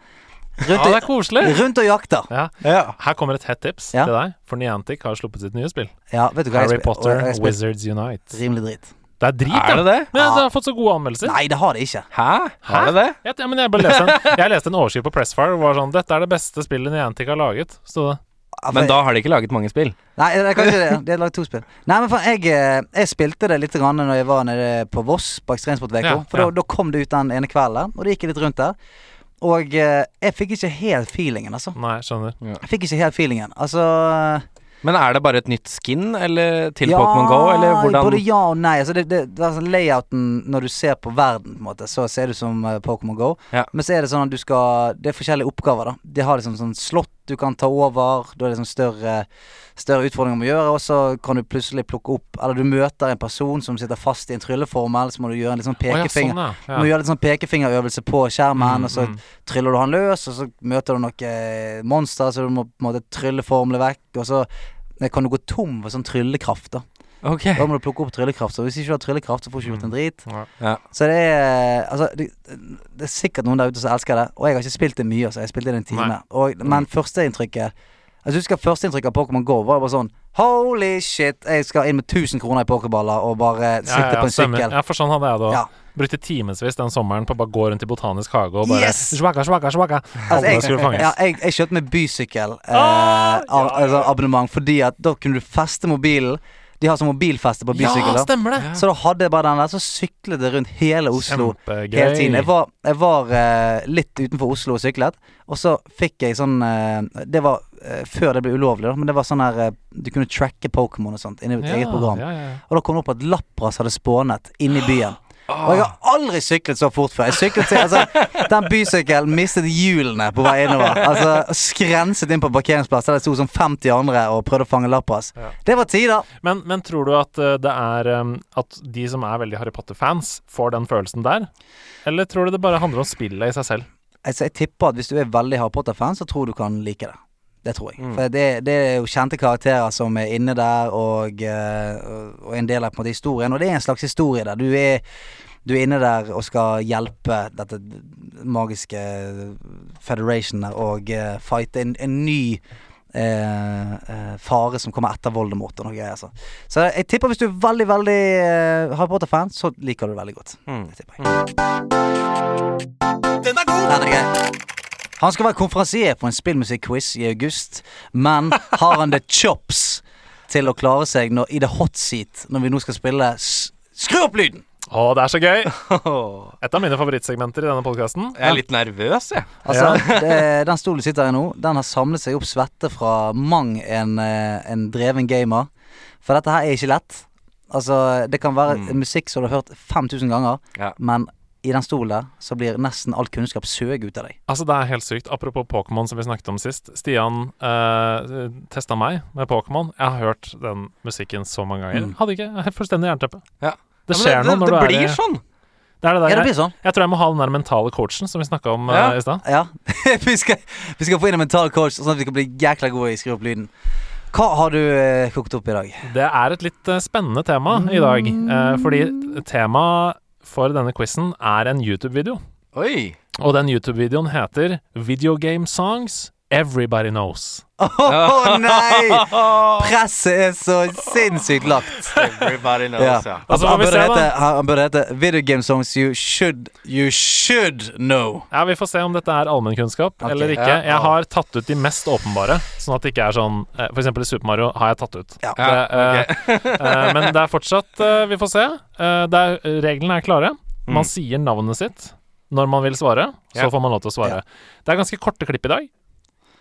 Ja, det er koselig! rundt og jakter. Ja. Ja. Her kommer et hett tips Ja. til deg, for Niantic har sluppet sitt nye spill. Ja, vet du hva Harry jeg Potter jeg Wizards Unite. Rimelig drit. Det er drit, Er det det? Men Ja. det har fått så gode anmeldelser. Nei, det har det ikke. Hæ? Har det det? Ja, men jeg, bare leste en, jeg leste en overskrift på Pressfire og var sånn 'Dette er det beste spillet Niantic har laget'. sto det. Men da har de ikke laget mange spill. Nei, det er kanskje det. De har laget to spill. Nei, men faen, jeg, eh, jeg spilte det litt grann når jeg var nede på Voss på Ekstremsportveka. Ja, for ja. da, da kom det ut den ene kvelden, og det gikk litt rundt der. Og eh, jeg fikk ikke helt feelingen, altså. Nei, skjønner. Jeg fikk ikke helt feelingen. Altså Men er det bare et nytt skin eller til ja, Pokémon Go, eller hvordan Både ja og nei. Altså det, det, det er sånn Layouten når du ser på verden, på en måte, så ser du som eh, Pokémon Go. Ja. Men så er det sånn at du skal Det er forskjellige oppgaver, da. De har liksom sånn slott du kan ta over. Er det sånn større Større utfordringer å gjøre. Og så kan du plutselig plukke opp Eller du møter en person som sitter fast i en trylleformel, så må du gjøre en litt sånn Å ja, pekefinger. sånn, ja. Du må gjøre litt sånn pekefingerøvelse på skjermen, Mm, og så mm. tryller du han løs, og så møter du noen monster, så du må på en måte trylle formler vekk, og så eh, kan du gå tom for sånn tryllekraft, da. Ok. Da må du plukke opp tryllekraft. Så hvis ikke du har tryllekraft, så får du ikke gjort en drit. Ja. Ja. Så det er Altså, det, det er sikkert noen der ute som elsker det. Og jeg har ikke spilt det mye, altså. Jeg spilte det en time. Og, men førsteinntrykket Altså, jeg husker førsteinntrykket av Pokémon GO var bare sånn Holy shit, jeg skal inn med 1000 kroner i pokerballer og bare sitte ja, ja, på en stemmer. sykkel. Ja, for sånn hadde jeg det òg. Ja. Brukte timevis den sommeren på å bare gå rundt i Botanisk hage og bare Yes! Svaka, svaka, svaka. Altså, jeg, ja, jeg, jeg kjøpte meg bysykkel eh, Ah, ja, altså, abonnement fordi at da kunne du feste mobilen. De har sånn mobilfeste på bysykler. Ja, stemmer det! Så da hadde jeg bare den der, så syklet jeg rundt hele Oslo. Kjempegøy. hele tiden. Jeg var, jeg var eh, litt utenfor Oslo og syklet, og så fikk jeg sånn eh, Det var eh, før det ble ulovlig, da, men det var sånn her eh, Du kunne tracke Pokémon og sånt inni et eget program. Ja, ja, ja. Og da kom det opp at Lapras hadde spånet inne i byen. Og jeg har aldri syklet så fort før. Jeg syklet til, altså, Den bysykkelen mistet hjulene på vei innover. Altså Skrenset inn på parkeringsplass der det sto sånn 50 andre og prøvde å fange Lapras. Ja. Det var tider. Men, men tror du at eh, det er um, At de som er veldig Harry Potter-fans, får den følelsen der? Eller tror du det bare handler om spillet i seg selv? Altså, jeg tipper at hvis du er veldig Harry Potter-fan, så tror du kan like det. Det tror jeg. Mm. For det, det er jo kjente karakterer som er inne der, og, eh, og en del av på en måte historien. Og det er en slags historie der. Du er, du er inne der og skal hjelpe dette magiske Federation der og uh, fighte en, en ny eh, eh, fare som kommer etter Voldemort og noe greier. Altså. Så jeg tipper hvis du er veldig, veldig eh, Harry Potter-fan, så liker du det veldig godt. Mm. Det tipper jeg. Den er grei. Han skal være konferansier på en spillmusikk-quiz i august, men har han the chops til å klare seg når, i the hot seat når vi nå skal spille Skru opp lyden! Å, det er så gøy! Et av mine favorittsegmenter i denne podkasten. Jeg er litt nervøs, jeg. Altså, det, den stolen du sitter i nå, den har samlet seg opp svette fra mang en, eh, en dreven gamer. For dette her er ikke lett. Altså, det kan være Mm. musikk som du har hørt 5000 ganger, Ja. men i den stolen så blir nesten all kunnskap søg ut av deg. Altså, det er helt sykt. Apropos Pokémon, som vi snakket om sist. Stian eh, testa meg med Pokémon. Jeg har hørt den musikken så mange ganger. Mm. Hadde ikke jeg har fullstendig jernteppe. Ja. Det Ja, det, skjer noe når det, du det er blir sånn. Det er det der. Ja, det blir sånn. jeg tror jeg må ha den der mentale coachen som vi snakka om Ja. uh, i stad. Ja. vi, skal, vi skal få inn en mental coach, sånn at vi kan bli jækla gode i å skrive opp lyden. Hva har du eh, kokt opp i dag? Det er et litt eh, spennende tema i dag. eh, fordi temaet for denne quizen er en YouTube-video. Oi. Og den YouTube-videoen heter Video Game Songs Everybody Knows. Å nei! Presset er så sinnssykt lagt. Everybody knows, Ja. ja. Altså, han, burde hete, han burde hete Video Game Songs You Should You Should Know. Ja, Vi får se om dette er allmennkunnskap okay. eller ikke. Ja. Jeg har tatt ut de mest åpenbare, sånn at det ikke er sånn eh, For eksempel i Super Mario har jeg tatt ut. Ja. Det, eh, eh, men det er fortsatt uh, Vi får se. Uh, det er, reglene er klare. Man Mm. sier navnet sitt når man vil svare. Så får man lov til å svare. Det er ganske korte klipp i dag.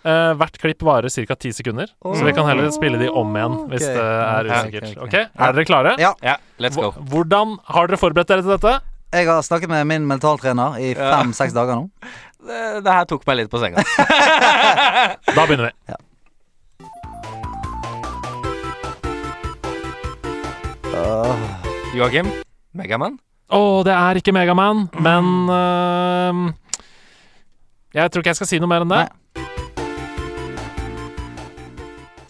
Eh, hvert klipp varer ca. ti sekunder, så vi kan heller spille de om igjen hvis det er Ja, usikkert. Okay, okay, Ok, Er dere klare? Ja. Ja, let's go. Hv- Hvordan har dere forberedt dere til dette? Jeg har snakket med min mentaltrener i Ja. fem-seks dager nå. Det, det her tok meg litt på senga. Da begynner vi. Joakim? Megaman? Å, det er ikke Megaman, men uh, Jeg tror ikke jeg skal si noe mer enn det.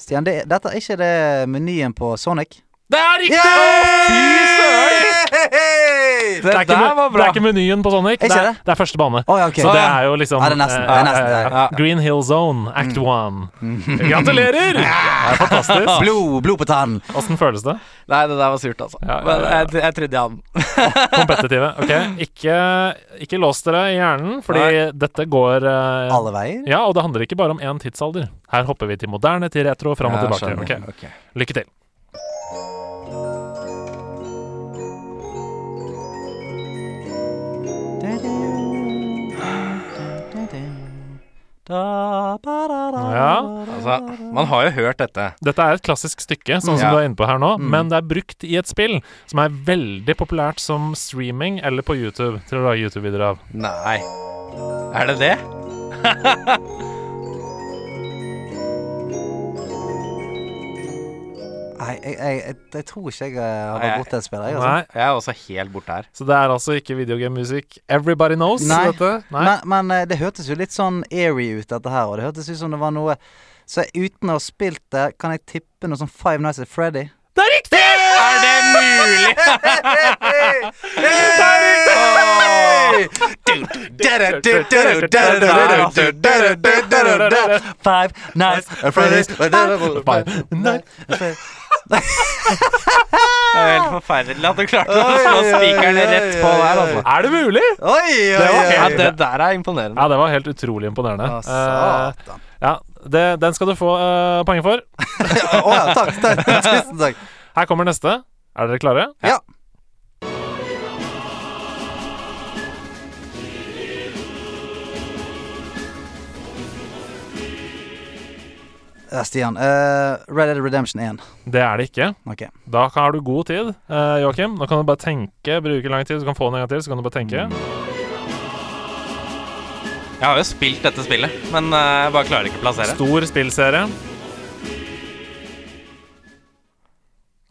Stian, det, dette er ikke det menyen på Sonic? Det er riktig! Yay! Det er, ikke, det er ikke menyen på Sonic. Det er, det? er første bane. Å ja, ok. Så det er jo liksom er nesten, eh, er nesten, ja, ja, ja. ja. Green Hill Zone, Act One. Gratulerer! Det er fantastisk. Blod, blod på tannen. Åssen føles det? Nei, det der var surt, altså. Ja, ja, Men ja. jeg, jeg trodde jeg hadde den. Kompetitive. Ok, ikke, ikke lås dere i hjernen, fordi dette går uh, Alle veier? Ja, og det handler ikke bare om én tidsalder. Her hopper vi til moderne, til retro, fram og Ja, tilbake. Okay. Ok, Ok. Lykke til. Ja. Altså, man har jo hørt dette. Dette er et klassisk stykke, sånn som Ja. du er inne på her nå, Mm. men det er brukt i et spill som er veldig populært som streaming eller på YouTube til å lage YouTube-videoer av. Nei. Er det det? Nei, jeg, jeg, jeg, jeg tror ikke jeg eh, har vært borti en spiller. Jeg, altså. Nei, Jeg er også helt borte her. så det er altså ikke videogame-musikk. Everybody knows Nei. dette. Nei. Men, men eh, det hørtes jo litt sånn airy ut, dette her. Og det hørtes ut som det var noe Så uten å ha spilt det, kan jeg tippe noe sånn Five Nights at Freddy? Det er riktig! Er det mulig?! Five Nights at Freddy's Nei. Det var helt forferdelig at du klarte å slå spikeren rett på der, altså. Er det mulig? Oi, oi, Det helt. Ja, det der er imponerende. Ja, det var helt utrolig imponerende. Å, Eh, ja, det, den skal du få uh, poeng for. Å ja, takk. takk. Tusen takk. Her kommer neste. Er dere klare? Ja. Ja, Stian. Uh, Red Dead Redemption 1. Det er det ikke. Okay. Da har du god tid, uh, Joakim. Nå kan du bare tenke, bruke lang tid, så kan du få den en gang til. Så kan du bare tenke. Jeg har jo spilt dette spillet, men eh, jeg bare klarer ikke å plassere. Stor spillserie.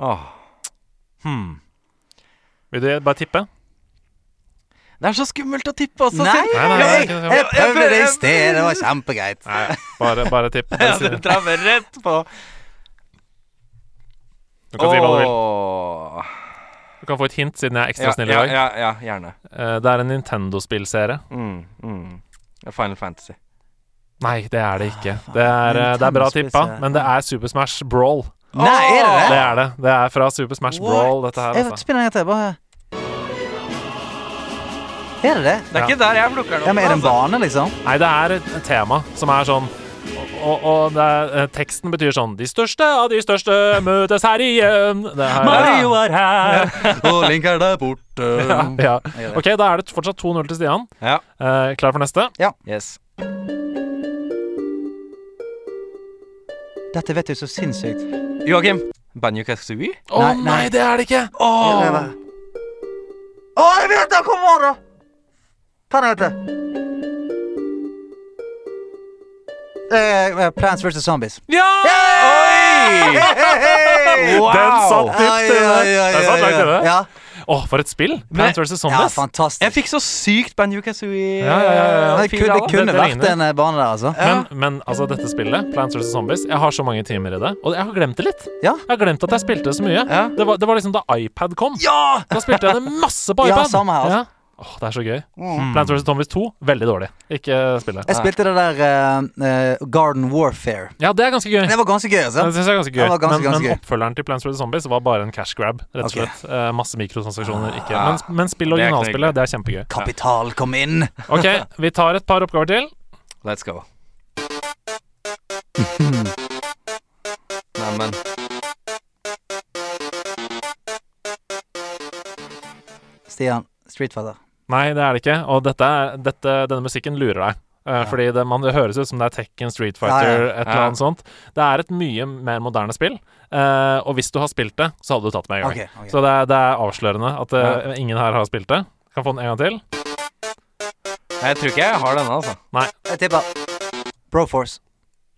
Åh. Hmm. Vil du bare tippe? Det er så skummelt å tippe også, Nei, Sil. Nei, nei, nei, jeg, jeg prøvde det i sted. Det var kjempegreit. Nei, bare, bare tipp. Ja, du traff rett på. Du kan si hva du vil. Du kan få et hint, siden jeg er ekstra snill i dag. ja, ja, gjerne. Eh, det er en Nintendo-spillserie. Mm, mm. Final Fantasy. Nei, det er det ikke. Det er, eh, det er bra tippa, men det er Super Smash Brawl. Nei, er det Det det? er det. Det er fra Super Smash What? Brawl, dette her. Jeg Altså. spiller til. Bare Er det det? Det er ikke der jeg plukker den opp. Ja, men Er det en altså. bane, liksom? Nei, det er et tema som er sånn og, og det er, eh, teksten betyr sånn De største av de største møtes her igjen. Det her, Mario er her, og Link er der borte. ja. Ok, da er det fortsatt 2-0 til Stian. Ja. Eh, klar for neste? Ja. Yes. Dette vet du så sinnssykt. Joakim. Banjo Kazooie? Å Nei, nei, nei. det er det ikke! Å, jeg vet det! Kom an, da! Det heter Eh, Plants vs. Zombies. Ja! Oi! Wow! Den satt dypt Ai, inne. ai, ai, Den satt ai, langt inne. ai. Ja, Å, for et spill! Plants vs. ja, Zombies. fantastisk. Jeg fikk så sykt Banjo Kazooie. Ja, ja, ja, ja. Det kunne, det kunne Det- det vært en eh, bane der, altså. Men, men altså, dette spillet, Plants vs. Zombies, jeg har så mange timer i det. Og jeg har glemt det litt. Ja. Jeg har glemt at jeg spilte det så mye. Ja. Det, var, det var liksom da iPad kom. Ja! Da spilte jeg det masse på iPad. Ja, samme her, altså. Åh, det er så gøy. Plants vs. Zombies 2, veldig dårlig. Ikke spille. Jeg spilte det der uh, uh, Garden Warfare. Ja, det er ganske gøy. Det var ganske gøy, altså. Det synes jeg er ganske gøy. Det var ganske, men, ganske men gøy. oppfølgeren til Plants vs. Zombies var bare en cash grab, rett og okay. slett. Uh, masse mikrotransaksjoner, ikke. Men, men spill er originalspillet, det er kjempegøy. Kapital kom inn. Ok, vi tar et par oppgaver til. Let's go. Neimen Stian, Street Fighter. Nei, det er det ikke. Og dette, dette, denne musikken lurer deg. Uh, Ja. Fordi det, man, det høres ut som det er Tekken, Street Fighter, Ja, ja. et eller Ja. annet sånt. Det er et mye mer moderne spill. uh, og hvis du har spilt det, så hadde du tatt det med en gang. Okay, okay. Så det er, det er avslørende at eh, ingen her har spilt det. Kan få den en gang til. Jeg tror ikke jeg har denne, altså. Nei. Jeg tipper Broforce.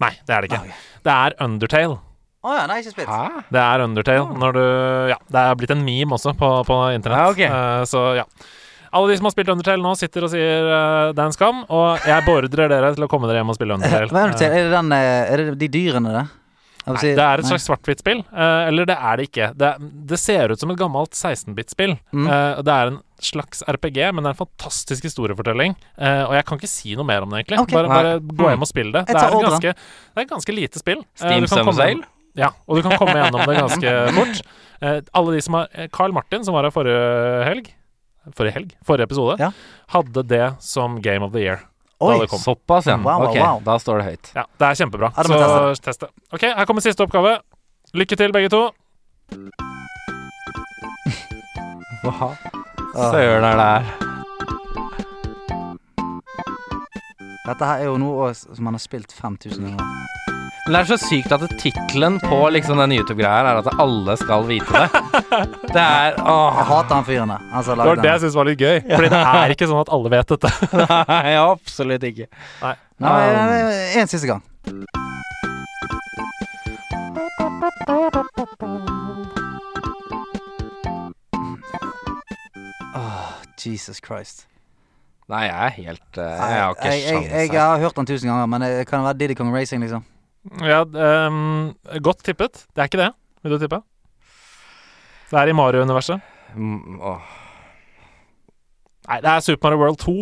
Nei, det er det ikke. Okay. Det er Undertale. Å ja, nei, ikke spilt. Hæ? Det er Undertale når du Ja, det er blitt en meme også på, på internett. Eh, så ja. Alle de som har spilt Undertale nå, sitter og sier uh, det er en skam. Og jeg beordrer dere til å komme dere hjem og spille Undertale. Hva er det, er det den eh, Er det de dyrene, det? Nei, det er et slags svart-hvitt-spill. Uh, eller det er det ikke. Det, det ser ut som et gammelt 16-bit-spill. Mm. Uh, det er en slags RPG, men det er en fantastisk historiefortelling. Uh, og jeg kan ikke si noe mer om det, egentlig. Okay. Bare, bare gå hjem og spill det. Det er, ganske, det er et ganske lite spill. Eh, Steam du kan Summer komme- Sale? Ja, og du kan komme gjennom det ganske fort. Eh, alle de som har eh, Carl Martin, som var her forrige helg Forrige helg? Forrige episode. Ja. Hadde det som Game of the Year. Oi. Såpass, ja. Wow, wow, ok, wow. da står det høyt. Ja, det er kjempebra. Det så test det. Ok, her kommer siste oppgave. Lykke til, begge to. Hva Ah. søren er det her? Dette her er jo noe som man har spilt 5000 ganger. Men det er så sykt at tittelen på liksom den YouTube-greia her er at alle skal vite det. Det er Åh. Jeg hater han fyren der. Han Det var det jeg syntes var litt gøy. Fordi det er ikke sånn at alle vet dette. Nei, absolutt ikke. Nei. Nei, En siste gang. Åh, Jesus Christ. Nei, jeg er helt eh, Jeg har ikke jeg, jeg, jeg, har hørt den tusen ganger, men det kan være Diddy Kong Racing, liksom. Ja, um, godt tippet. Det er ikke det. Vil du tippe? Det er i Mario-universet. Mm. Nei, det er Super Mario World 2.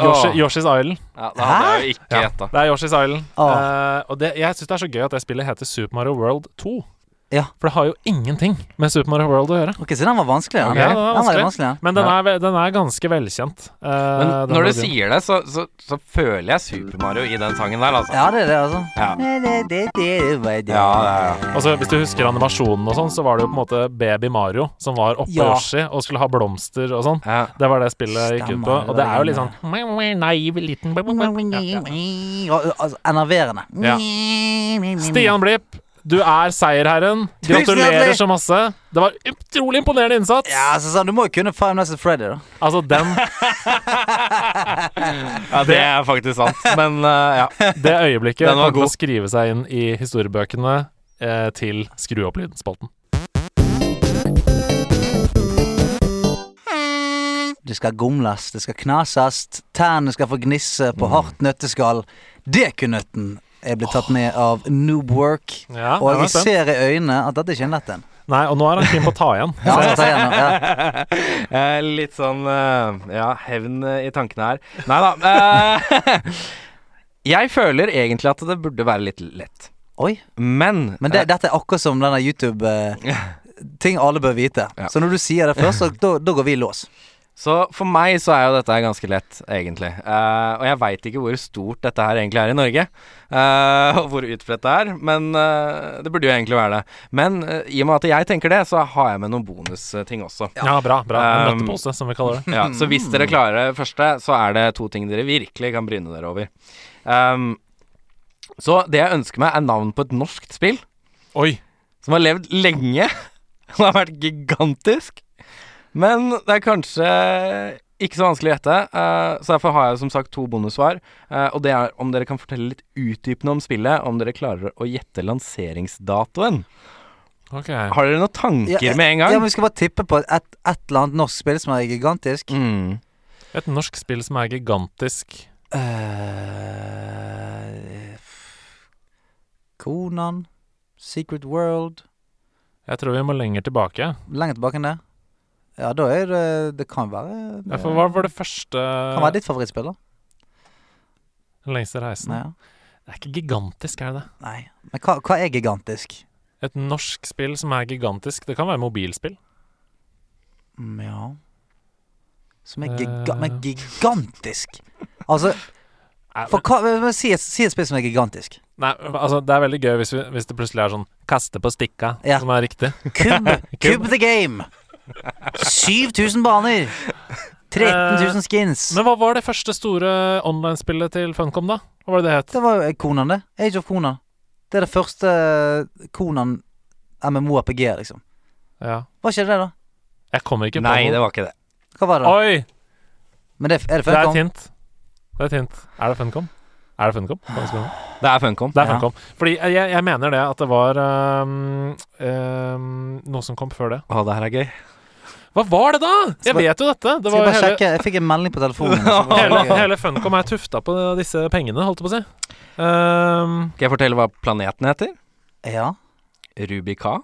Yoshi, Yoshi's Island. Ja, det hadde jeg jo ikke Ja. gjetta. Det er Yoshi's Island. Eh, og det, jeg syns det er så gøy at det spillet heter Super Mario World 2. Ja. For det har jo ingenting med Super Mario World å gjøre. Ok, Så den var vanskelig? Den, Ok, den var den var vanskelig. vanskelig ja. Men den er, den er ganske velkjent. Uh, Men når du sier det, så, så, så føler jeg Super Mario i den sangen der, altså. Ja, det er det, altså. Ja. Ja, Ja, ja, Altså, Hvis du husker animasjonen og sånn, så var det jo på en måte Baby Mario som var oppe Ja. Yoshi og skulle ha blomster og sånn. Ja. Det var det spillet gikk ut på. Og det er jo litt sånn naiv liten Ja, altså, Enerverende. Ja. Stian Blipp, du er seierherren. Gratulerer så masse. Det var utrolig imponerende innsats. Ja, altså, sånn, Du må jo kunne Five Nights at Freddy, da. Altså, den, ja, det er faktisk sant. Men uh, ja. det øyeblikket Den var god. skrive seg inn i historiebøkene eh, til Skru opp lyden-spalten. Det skal gomles, det skal knases, tærne skal få gnisse på hardt nøtteskall. Dekunøtten er blitt tatt med av Noobwork. Ja, Og jeg jeg ser i øynene at dette ikke er en lett en. Nei, og nå er han keen på å ta igjen. Ja, jeg tar igjen, ja. Litt sånn eh, Ja, hevn eh, i tankene her. Nei da. eh, jeg føler egentlig at det burde være litt lett. Oi. Men, Men det, dette er akkurat som denne YouTube Ting alle bør vite. Ja. Så når du sier det først, så da, da går vi i lås. Så for meg så er jo dette ganske lett, egentlig. Uh, og jeg veit ikke hvor stort dette her egentlig er i Norge. uh, og hvor utbredt det er. Men uh, det burde jo egentlig være det. Men i og med at jeg tenker det, så har jeg med noen bonusting også. Ja, bra. bra En Um, nøttepose, som vi kaller det. Ja, så hvis dere klarer det første, så er det to ting dere virkelig kan bryne dere over. Um, så det jeg ønsker meg, er navn på et norskt spill Oi. som har levd lenge og har vært gigantisk. Men det er kanskje ikke så vanskelig å gjette, eh, så derfor har jeg som sagt to bonussvar. eh, og det er om dere kan fortelle litt utdypende om spillet, om dere klarer å gjette lanseringsdatoen. Okay. Har dere noen tanker Ja, med en Ja, gang? men Vi skal bare tippe på et, et eller annet norsk spill som er gigantisk. Mm. Et norsk spill som er gigantisk. Uh, Konan. Secret World. Jeg tror vi må lenger tilbake. Lenger tilbake enn det. Ja, da er det Det kan være Ja, for hva var det første Kan være ditt favorittspill, da. Den lengste reisen? Ja. Det er ikke gigantisk, er det det? Nei. Men hva, hva er gigantisk? Et norsk spill som er gigantisk. Det kan være mobilspill. Mm, ja Som er Eh. giga men gigantisk! Altså, for hva si, si et spill som er gigantisk. Nei, altså Det er veldig gøy hvis, vi, hvis det plutselig er sånn 'kaste på stikka', Ja. som er riktig. Cube, Cube the Game! 7000 baner! 13 000 skins. Men hva var det første store online-spillet til Funcom, da? Hva var det det het? Det var jo Konan, det. Age of Konan. Det er det første Konan MMO-RPG, liksom. Ja. Var ikke det, da? Jeg kommer ikke på Nei, noe. det var ikke det. Hva var det? da? Oi! Men det, er det Det er et hint. Det er et hint. Er det Funcom? Er det Funcom? Det er Funcom. Det er Ja. Funcom. Fordi jeg, jeg mener det at det var øhm, øhm, noe som kom før det. Å, det her er gøy. Hva var det, da?! Jeg vet jo dette! Det Skal jeg bare hele, sjekke? Jeg fikk en melding på telefonen. hele, det- hele Funcom er tufta på disse pengene, holdt jeg på å si. Um, Skal jeg fortelle hva planeten heter? Ja. Rubika.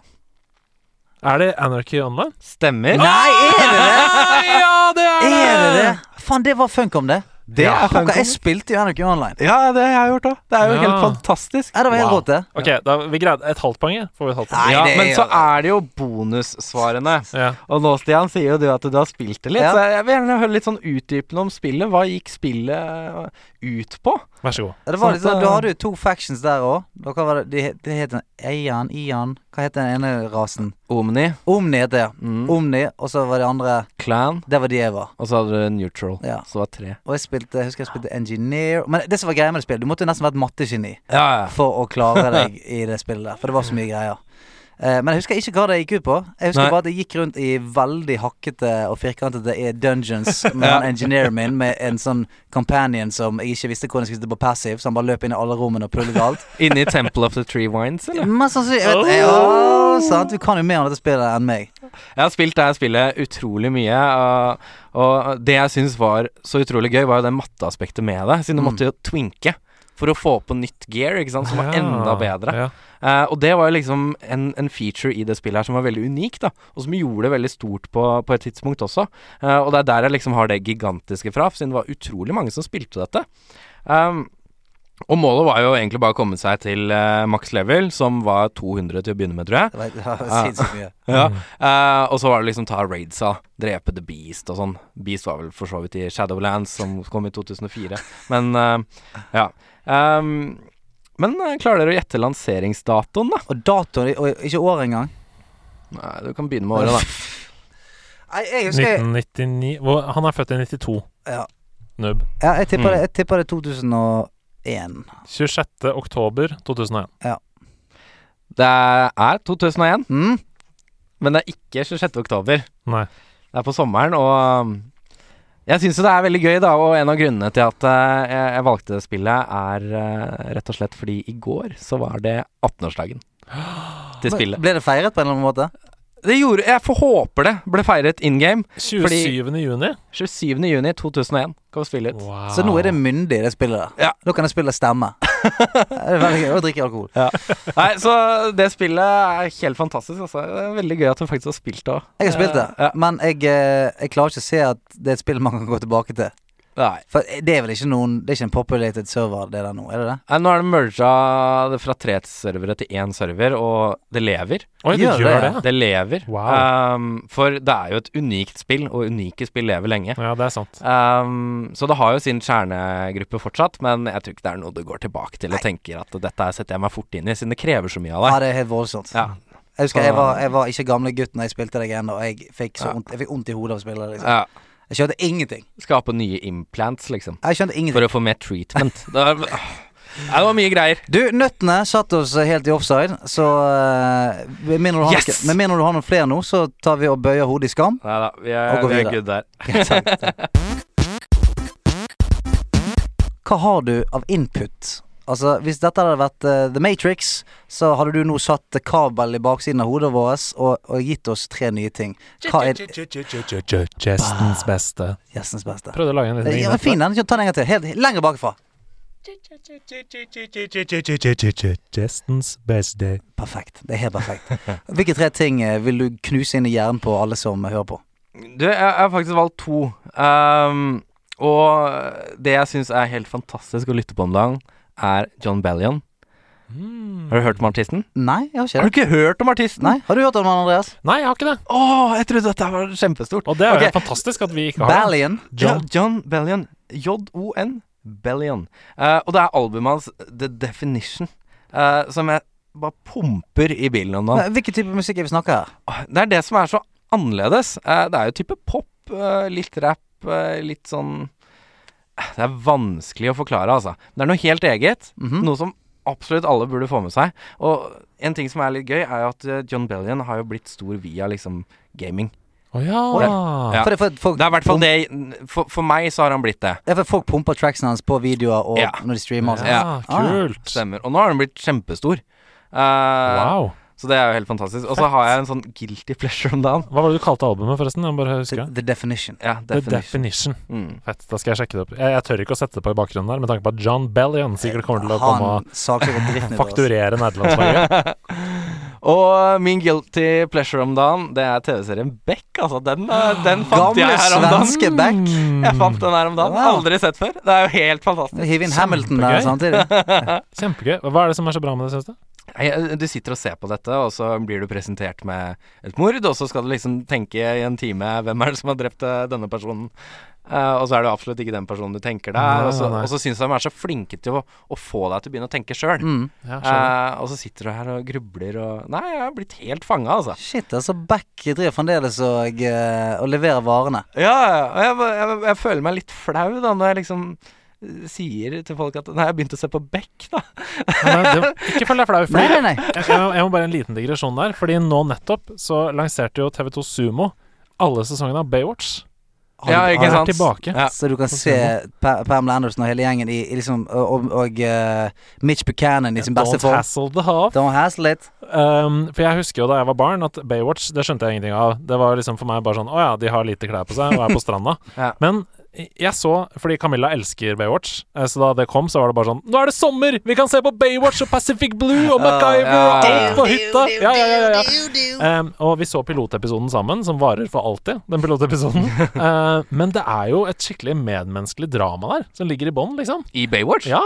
er det Anarchy Online? Stemmer. Nei, er det det?! ja, det er det! Er det det? Faen, det var Funcom, det. Det Ja. er Fuck, jeg spilte jo Anarchy Online. Ja, det har jeg gjort òg. Det er jo Ja. helt fantastisk. Ja, det var helt Wow. rått, det. Ok, da, vi greide et halvt poeng. Får vi et halvt poeng? Nei, ja, men så er det jo bonussvarene. Ja. Og nå, Stian, sier jo du at du har spilt det litt. Ja. Så jeg vil gjerne høre litt sånn utdypende om spillet. Hva gikk spillet ut på? Vær så god. Ja, det var Sånn litt sånn, Da Du hadde jo to factions der òg. De. De, det het Eian, Ian Hva het den ene rasen? Omni, Omni het det, ja. mm. Omni, og så var det andre Clan, Det var de jeg var. og så hadde du Neutral. Ja. Så det var tre. Og jeg spilte Jeg husker jeg spilte Engineer. Men det som var greia med det spillet, du måtte jo nesten være et mattegeni Ja, ja. for å klare deg i det spillet der. For det var så mye greier. Eh, men jeg husker ikke hva det gikk ut på. Jeg husker Nei. bare at jeg gikk rundt i veldig hakkete og firkantete dungeons med han engineeren min med en sånn companion som jeg ikke visste hvordan jeg skulle sitte på passive, så han bare løp inn i alle rommene og prullet alt. Inni Temple of the Tree Wines, eller? Men jeg vet, ja, sant? Du kan jo mer om dette spillet enn meg. Jeg har spilt det spillet utrolig mye, og, og det jeg syns var så utrolig gøy, var jo det matteaspektet med det. Siden du Mm. måtte jo twinke for å få på nytt gear, ikke sant, som var enda bedre. Ja. Uh, og det var jo liksom en, en feature i det spillet her som var veldig unik, da. Og som gjorde det veldig stort på, på et tidspunkt også. Uh, og det er der jeg liksom har det gigantiske fra, siden det var utrolig mange som spilte dette. Um, og målet var jo egentlig bare å komme seg til uh, maks level, som var 200 til å begynne med, tror jeg. Det var, det var sinnssykt mye. Ja. Uh, og så var det liksom ta raidsa, drepe The Beast og sånn. Beast var vel for så vidt i Shadowlands, som kom i 2004. Men uh, ja. Um, men eh, klarer dere å gjette lanseringsdatoen, da? Og datoen, og ikke året engang. Nei, du kan begynne med året, da. Nei, jeg husker 1999 Han er født i 92. Ja. Nubb. Ja, jeg tipper Mm. det, jeg tipper det 2001. 26. oktober 2001. Det er 2001, Mm? men det er ikke 26. oktober. Nei. Det er på sommeren, og um, jeg syns jo det er veldig gøy, da. Og en av grunnene til at eh, jeg, valgte det spillet, er eh, rett og slett fordi i går så var det 18-årsdagen til spillet. Ble det feiret på en eller annen måte? Det gjorde Jeg får håper det ble feiret in game. 27. juni. 27. juni 2001 kan vi spille ut. Wow. Så nå er det myndig, det spillet der. Ja. Nå kan det spillet stemme. det er veldig gøy å drikke alkohol. Nei, så det spillet er helt fantastisk. Altså. Det er veldig gøy at du faktisk har spilt det òg. Jeg har spilt det, Ja. men jeg, eh, jeg klarer ikke å se at det er et spill man kan gå tilbake til. Nei. For det er vel ikke noen Det er ikke en populated server, det der nå, er det det? Nei, Nå er det merga fra tre servere til én server, og det lever. Oi, det Gjør gjør det, det? Det lever. Wow. Um, for det er jo et unikt spill, og unike spill lever lenge. Ja, det er sant. Um, så det har jo sin kjernegruppe fortsatt, men jeg tror ikke det er noe du går tilbake til og tenker at dette setter jeg meg fort inn i, siden det krever så mye av deg. Ja, det er helt voldsomt. Ja. Jeg husker jeg var, jeg var ikke gamle gutten da jeg spilte det ennå, og jeg fikk så Ja. vondt vondt i hodet av å spille det. Liksom. ja. Jeg skjønte ingenting. Skape nye implants, liksom. Jeg skjønte ingenting. For å få mer treatment. Det var, det var mye greier. Du, nøttene satt oss helt i offside, så eh, med mindre du har, Yes! noe- med mindre du har noen flere nå, så tar vi og bøyer hodet i skam. Nei da, vi Og er, vi er good der. Hva har du av input? Altså, Hvis dette hadde vært uh, The Matrix, så hadde du nå satt kabel i baksiden av hodet vårt og, og gitt oss tre nye ting. Hva er Gjestens beste. gjestens beste? Prøvde å lage en liten Ja, fin den. Ta den en gang til. Helt lenger bakfra. Gjestens beste. Perfekt. Det er helt perfekt. Hvilke tre ting eh, vil du knuse inn i hjernen på alle som hører på? Du, jeg, jeg har faktisk valgt to. Um, og det jeg syns er helt fantastisk å lytte på om dagen, er John Bellion. Mm. Har du hørt om artisten? Nei, jeg har ikke Har du ikke hørt om artisten? Nei, Har du hørt om han, Andreas? Nei, jeg har ikke det. Å, jeg trodde dette var kjempestort. Og det er jo fantastisk at vi ikke har det. John, John Bellion. J-O-N. Bellion. Uh, og det er albumet hans The Definition, uh, som jeg bare pumper i bilen om dagen. Hvilken type musikk er vi snakker her? Det er det som er så annerledes. Eh, det er jo type pop, litt rap, litt sånn Det er vanskelig å forklare, altså. Det er noe helt eget. Mhm. Noe som absolutt alle burde få med seg. Og en ting som er litt gøy, er jo at eh, John Bellion har jo blitt stor via liksom gaming. Å ja. Ja. For for, for, Det er i hvert fall det for, for meg så har han blitt det. Det er for folk pumper tracksene hans på videoer og Ja. når de streamer. og sånn. Ja, Ja. kult. Stemmer. Og nå har han blitt kjempestor. Uh, Wow. Så det er jo helt fantastisk. Og så har jeg en sånn guilty pleasure om dagen. Hva var det du kalte albumet, forresten? The, the Definition. Ja, The definition. Definition. Mm. Fett. Da skal jeg sjekke det opp. Jeg, jeg tør ikke å sette det på i bakgrunnen der, med tanke på at John Bellion sikkert kommer til å komme og fakturere nederlandsfaget Og min guilty pleasure om dagen, det er TV-serien Beck. Altså, den, eh, den fant Gamle jeg her om dagen. svenske Beck. Jeg fant den her om dagen. Wow. Aldri sett før. Det er jo helt fantastisk. Hiv inn Hamilton der samtidig. Kjempegøy. Hva er det som er så bra med det, syns du? Nei, Du sitter og ser på dette, og så blir du presentert med et mord, og så skal du liksom tenke i en time hvem er det som har drept eh, denne personen. Uh, og så er det absolutt ikke den personen du tenker deg. Og så, og så syns jeg de er så flinke til å, å få deg til å begynne å tenke sjøl. Mm. Ja. Eh, og så sitter du her og grubler og Nei, jeg har blitt helt fanga, altså. Shit, altså Beck driver fremdeles og, eh, og leverer varene. Ja, ja. Og jeg, jeg, jeg føler meg litt flau da når jeg liksom eh, sier til folk at Nei, jeg har begynt å se på Beck, da. Nei, det, ikke føl deg flau. Nei, Fordi nei, nei. jeg, jeg, må- jeg må bare en liten digresjon der. Fordi nå nettopp så lanserte jo TV2 Sumo alle sesongene av Baywatch. Han, Ja, ikke sant? tilbake. Ja. Så du kan se pa Pamela Anderson og hele gjengen i, i liksom Og, og, eh, Mitch Buchanan i sin beste Don't hassle the half. Don't hassle it. Um, for jeg husker jo da jeg var barn, at Baywatch Det skjønte jeg ingenting av. Det var liksom for meg bare sånn Å ja, de har lite klær på seg og er på stranda. Ja. Men jeg så Fordi Camilla elsker Baywatch, eh, så da det kom, så var det bare sånn Nå er det sommer! Vi kan se på Baywatch og Pacific Blue og MacGyver og alt på hytta! Ja, ja, ja, ja, ja. Um, og vi så pilotepisoden sammen, som varer for alltid, den pilotepisoden. Uh, men det er jo et skikkelig medmenneskelig drama der, som ligger i bånn, liksom. I Baywatch? Ja,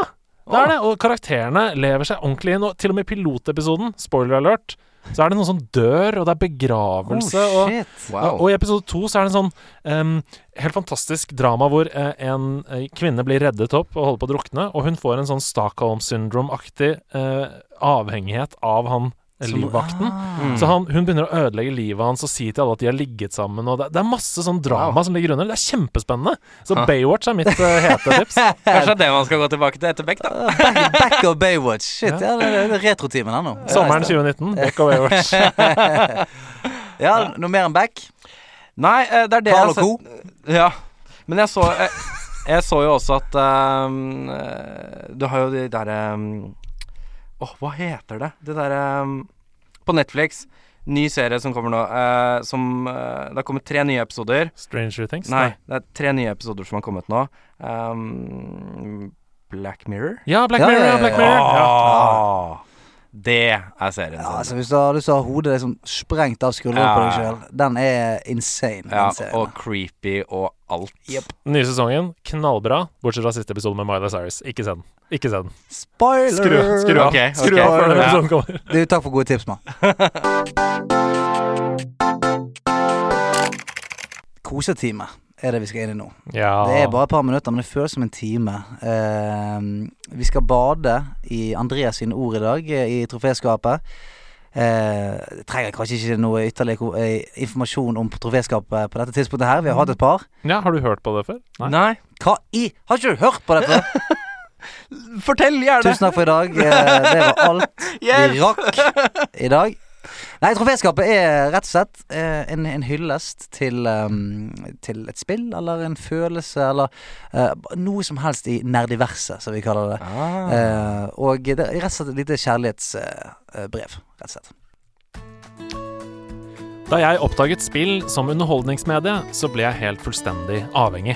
det er det. Og karakterene lever seg ordentlig inn. Og til og med pilotepisoden, spoiler alert, så er det noen som dør, og det er begravelse. Oh, og. Wow. og i episode to så er det en sånn um, helt fantastisk drama hvor uh, en eh, kvinne blir reddet opp og holder på å drukne, og hun får en sånn Stockholm syndrome-aktig uh, avhengighet av han eh, livvakten. Ah. Mm. Så han, hun begynner å ødelegge livet hans og si til alle at de har ligget sammen. Og det, det er masse sånn drama Wow. som ligger under. Det er kjempespennende. Så Ha. Baywatch er mitt uh, hete tips. Kanskje det man skal gå tilbake til etter Beck, da. Back, back of Baywatch. Shit, ja, ja det er retrotimen her nå. Sommeren 2019. Beck og Baywatch. Ja, noe mer enn back? Nei, eh, det er det Carl jeg og co. Ja. Men jeg så jeg, jeg så jo også at um, eh, Du har jo de derre Åh, hva heter det? Det derre På Netflix. Ny serie som kommer nå. Uh, som uh, Det har kommet tre nye episoder. Stranger Things? Nei, det er tre nye episoder som har kommet nå. Um, Black Mirror. Ja, Black Ja, Mirror. ja, Ja, ja, Black. Mirror. Ja. Ah. Det er serien. Ja, altså Hvis du har lyst til å ha hodet liksom sprengt av skuldrene Ja, på deg sjøl, den er insane. ja, den og creepy og alt. Yep. Nye sesongen, knallbra, bortsett fra siste episode med Miley Cyrus. Ikke se den. Ikke se den. Spoiler! Skru, skru av. Ok, Skru ok. av før den Ja. episoden kommer. Du, takk for gode tips, mann. Kosetime er det vi skal inn i nå. Ja. Det er bare et par minutter, men det føles som en time. Eh, vi skal bade i Andreas sine ord i dag, eh, i troféskapet. Eh, trenger kanskje ikke noe ytterligere eh, informasjon om troféskapet på dette tidspunktet her. Vi har hatt et par. ja, har du hørt på det før? Nei. Hva i Har ikke du hørt på dette? Fortell gjerne! Tusen takk for i dag. Eh, det var alt yes. vi rakk i dag. Nei, troféskapet er rett og slett eh, en, en hyllest til, um, til et spill eller en følelse eller uh, noe som helst i nerdiverset, som vi kaller det. Ah. Uh, og det er rett og slett et lite kjærlighetsbrev, rett og slett. Da jeg oppdaget spill som underholdningsmedie, så ble jeg helt fullstendig avhengig.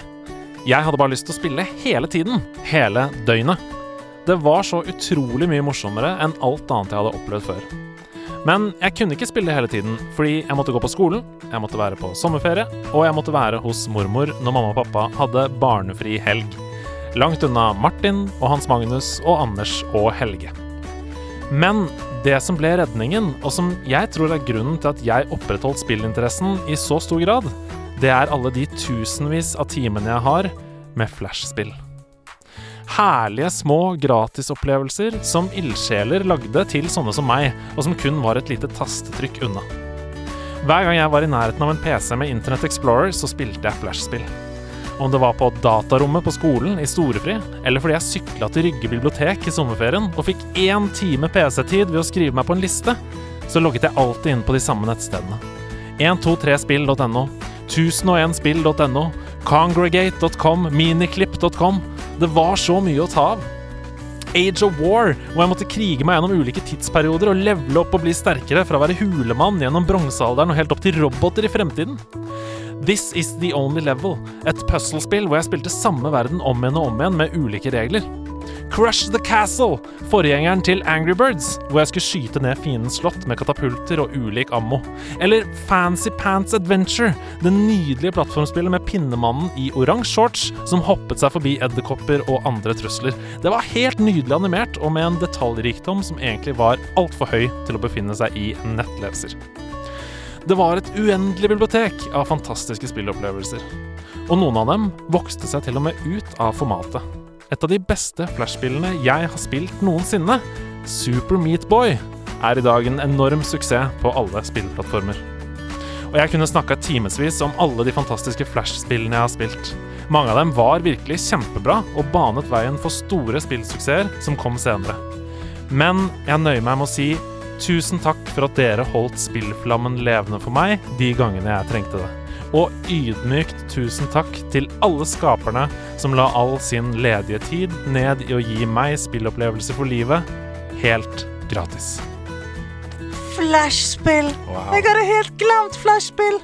Jeg hadde bare lyst til å spille hele tiden. Hele døgnet. Det var så utrolig mye morsommere enn alt annet jeg hadde opplevd før. Men jeg kunne ikke spille hele tiden, fordi jeg måtte gå på skolen, jeg måtte være på sommerferie, og jeg måtte være hos mormor når mamma og pappa hadde barnefri helg. Langt unna Martin og Hans Magnus og Anders og Helge. Men det som ble redningen, og som jeg tror er grunnen til at jeg opprettholdt spillinteressen i så stor grad, det er alle de tusenvis av timene jeg har med flashspill. Herlige små gratisopplevelser som ildsjeler lagde til sånne som meg, og som kun var et lite tastetrykk unna. Hver gang jeg var i nærheten av en PC med Internett Explorer, så spilte jeg flashspill. Om det var på datarommet på skolen i storefri, eller fordi jeg sykla til Rygge bibliotek i sommerferien og fikk én time PC-tid ved å skrive meg på en liste, så logget jeg alltid inn på de samme nettstedene. 123spill.no, 1001spill.no, congregate.com, miniclip.com. Det var så mye å ta av. Age of War, hvor jeg måtte krige meg gjennom ulike tidsperioder og levele opp og bli sterkere fra å være hulemann gjennom bronsealderen og helt opp til roboter i fremtiden. This Is The Only Level, et puzzlespill hvor jeg spilte samme verden om igjen og om igjen med ulike regler. Crush the Castle, forgjengeren til Angry Birds, hvor jeg skulle skyte ned fiendens slott med katapulter og ulik ammo. Eller Fancy Pants Adventure, det nydelige plattformspillet med pinnemannen i oransje shorts som hoppet seg forbi edderkopper og andre trusler. Det var helt nydelig animert, og med en detaljrikdom som egentlig var altfor høy til å befinne seg i en nettleser. Det var et uendelig bibliotek av fantastiske spillopplevelser. Og noen av dem vokste seg til og med ut av formatet. Et av de beste flashspillene jeg har spilt noensinne, Super Meat Boy, er i dag en enorm suksess på alle spillplattformer. Og jeg kunne snakka timevis om alle de fantastiske flashspillene jeg har spilt. Mange av dem var virkelig kjempebra og banet veien for store spillsuksesser som kom senere. Men jeg nøyer meg med å si tusen takk for at dere holdt spillflammen levende for meg de gangene jeg trengte det. Og ydmykt tusen takk til alle skaperne som la all sin ledige tid ned i å gi meg spillopplevelser for livet helt gratis. Flashspill! Wow. Jeg hadde helt glemt flashspill!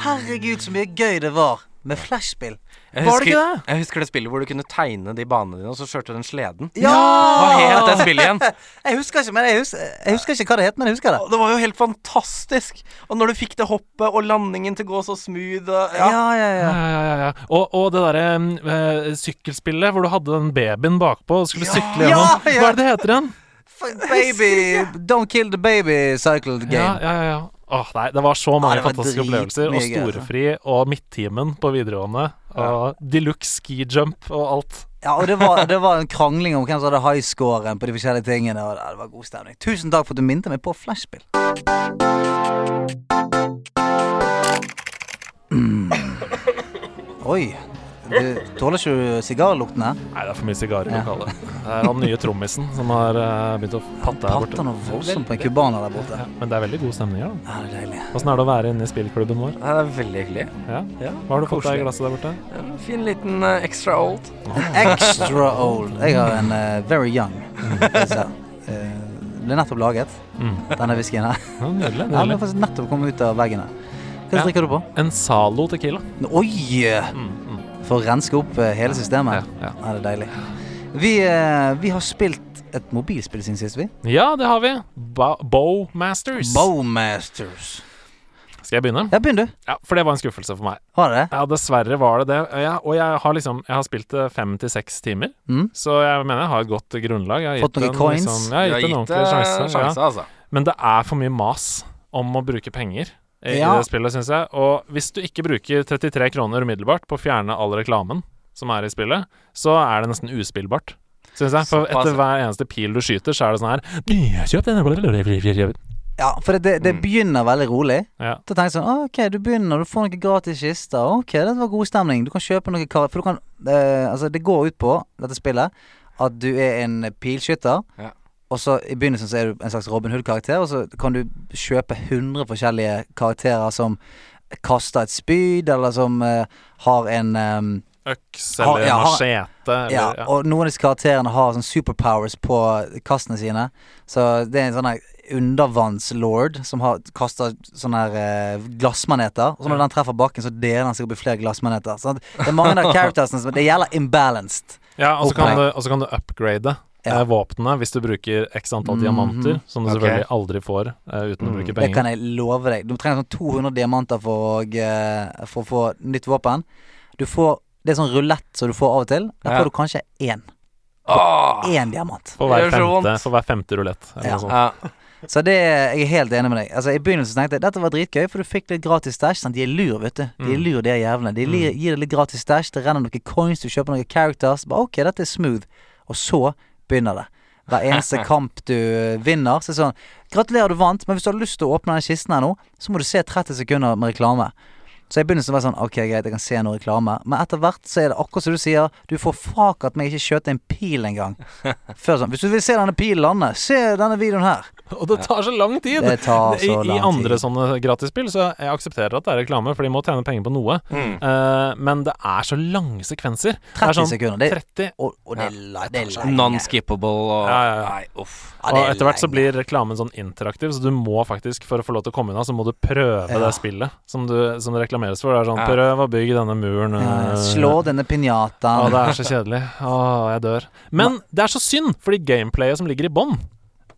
Herregud, så mye gøy det var med flashspill. Jeg Var det ikke det? jeg husker det spillet hvor du kunne tegne de banene dine, og så kjørte du den sleden. Ja! Hva het det spillet igjen? Jeg husker ikke, men jeg husker, jeg husker ikke hva det het, men jeg husker det. Det var jo helt fantastisk! Og når du fikk det hoppet og landingen til å gå så smooth og, Ja, ja. ja, Ja, ja. ja, ja, ja. Og, og det derre eh, sykkelspillet hvor du hadde den babyen bakpå og skulle Ja! sykle gjennom. Ja, ja. Hva er det det heter igjen? Baby Don't kill the baby cycled Ja, game. ja, ja, ja. Åh, nei, det var så mange Ja, var fantastiske opplevelser. Og altså. storefri og midttimen på videregående. Og deluxe ski jump og alt. Ja, og det var, det var en krangling om hvem som hadde highscoren på de forskjellige tingene. Og det var god stemning. Tusen takk for at du minte meg på flashspill. Mm. Oi. Du tåler ikke sigarlukten her? Nei, det er for mye sigarer i Ja. lokalet. Det er han nye trommisen som har eh, begynt å patte her borte. Patter noe voldsomt på en cubaner der borte. Ja, men det er veldig god stemning her. da. Ja, det er deilig. Åssen er det å være inne i spillklubben vår? Det er veldig hyggelig. Ja. Ja, Hva har du fått deg i glasset der borte? En fin liten uh, extra old. Extra old. Jeg har en uh, very young. jeg si. Eh, ble nettopp laget, Mm. denne whiskyen her. Ja, nydelig. Den har faktisk nettopp kommet ut av veggen her. Hva Ja. drikker du på? En Zalo Tequila. Oi! Mm, mm. For å renske opp eh, hele systemet. Ja, ja. Ja, det er deilig. Vi, eh, vi har spilt et mobilspill siden sist, vi. Ja, det har vi. Bowmasters. Bowmasters. Skal jeg begynne? Ja, begynn du. Ja, For det var en skuffelse for meg. Var det det? Ja, dessverre var det det. Ja, og jeg har liksom Jeg har spilt det fem til seks timer, Mm. så jeg mener jeg har et godt grunnlag. Jeg har Fått gitt noen den coins? Liksom, jeg har gitt en ordentlig sjanse. sjanse, Ja. altså. Men det er for mye mas om å bruke penger i, Ja. det spillet, syns jeg. Og hvis du ikke bruker 33 kroner umiddelbart på å fjerne all reklamen som er i spillet, så er det nesten uspillbart. Syns jeg. For etter hver eneste pil du skyter, så er det sånn her Kjøp denne Ja, for det, det, det Mm. begynner veldig rolig. Ja. Da tenker jeg sånn Ok, du begynner, du får noen gratis kister. Ok, dette var god stemning. Du kan kjøpe kar... For du kan eh, Altså, det går ut på, dette spillet, at du er en pilskytter. Ja. Og så I begynnelsen så er du en slags Robin Hood-karakter, og så kan du kjøpe 100 forskjellige karakterer som kaster et spyd, eller som uh, har en um, Øks eller ja, ha- machete eller ja, ja. og noen av disse karakterene har sånn superpowers på kastene sine. Så det er en sånn undervannslord som har kaster sånne her eh, glassmaneter. Og så når den treffer bakken, så deler den seg opp i flere glassmaneter. Så det er mange av charactersene som Det gjelder imbalanced. Ja, og så kan, du- og så kan du upgrade Ja. eh, våpnene hvis du bruker x antall Mhm. diamanter, som du okay. selvfølgelig aldri får eh, uten å bruke penger. Det kan jeg love deg. Du trenger sånn 200 diamanter for, å, eh, for å få nytt våpen. Du får Det er sånn rulett som du får av og til. Der Ja. får du kanskje én. Åh, Én diamant. For hver Det femte, for hver femte rulett. eller Ja. noe sånt. ja. Så det, jeg er helt enig med deg. Altså I begynnelsen tenkte jeg dette var dritgøy, for du fikk litt gratis stæsj. De er lur, vet du. De er Mm. lur, de er jævlene. De gir, gir deg litt gratis stæsj, det renner noen coins, du kjøper noen characters. Bare ok, dette er smooth. Og så begynner det. Hver eneste kamp du vinner, så er det sånn Gratulerer, du vant, men hvis du har lyst til å åpne den kisten her nå, så må du se 30 sekunder med reklame. Så i begynnelsen var være sånn Ok, greit, jeg kan se noe reklame. Men etter hvert så er det akkurat som du sier, du får fakat meg ikke skjøt en pil engang. Før sånn Hvis du vil se denne pilen lande, se denne videoen her. Og det tar så lang tid! Det tar så I, I andre tid. sånne gratisspill så jeg aksepterer at det er reklame, for de må tjene penger på noe. Mm. Uh, men det er så lange sekvenser. 30 er sånn sekunder. Det, 30 og, og det, la- det er lenge. Non-skippable og Ja, ja, ja. Nei, uff. Ja, Og er etter hvert så blir reklamen sånn interaktiv, så du må faktisk, for å få lov til å komme unna, så må du prøve Ja. det spillet som, du, som reklameres for. Det er sånn. Prøv å bygge denne muren. Ja, eh, slå denne Å, pinjataen. det er så kjedelig. Å, jeg dør. Men det er så synd, fordi gameplayet som ligger i bånn,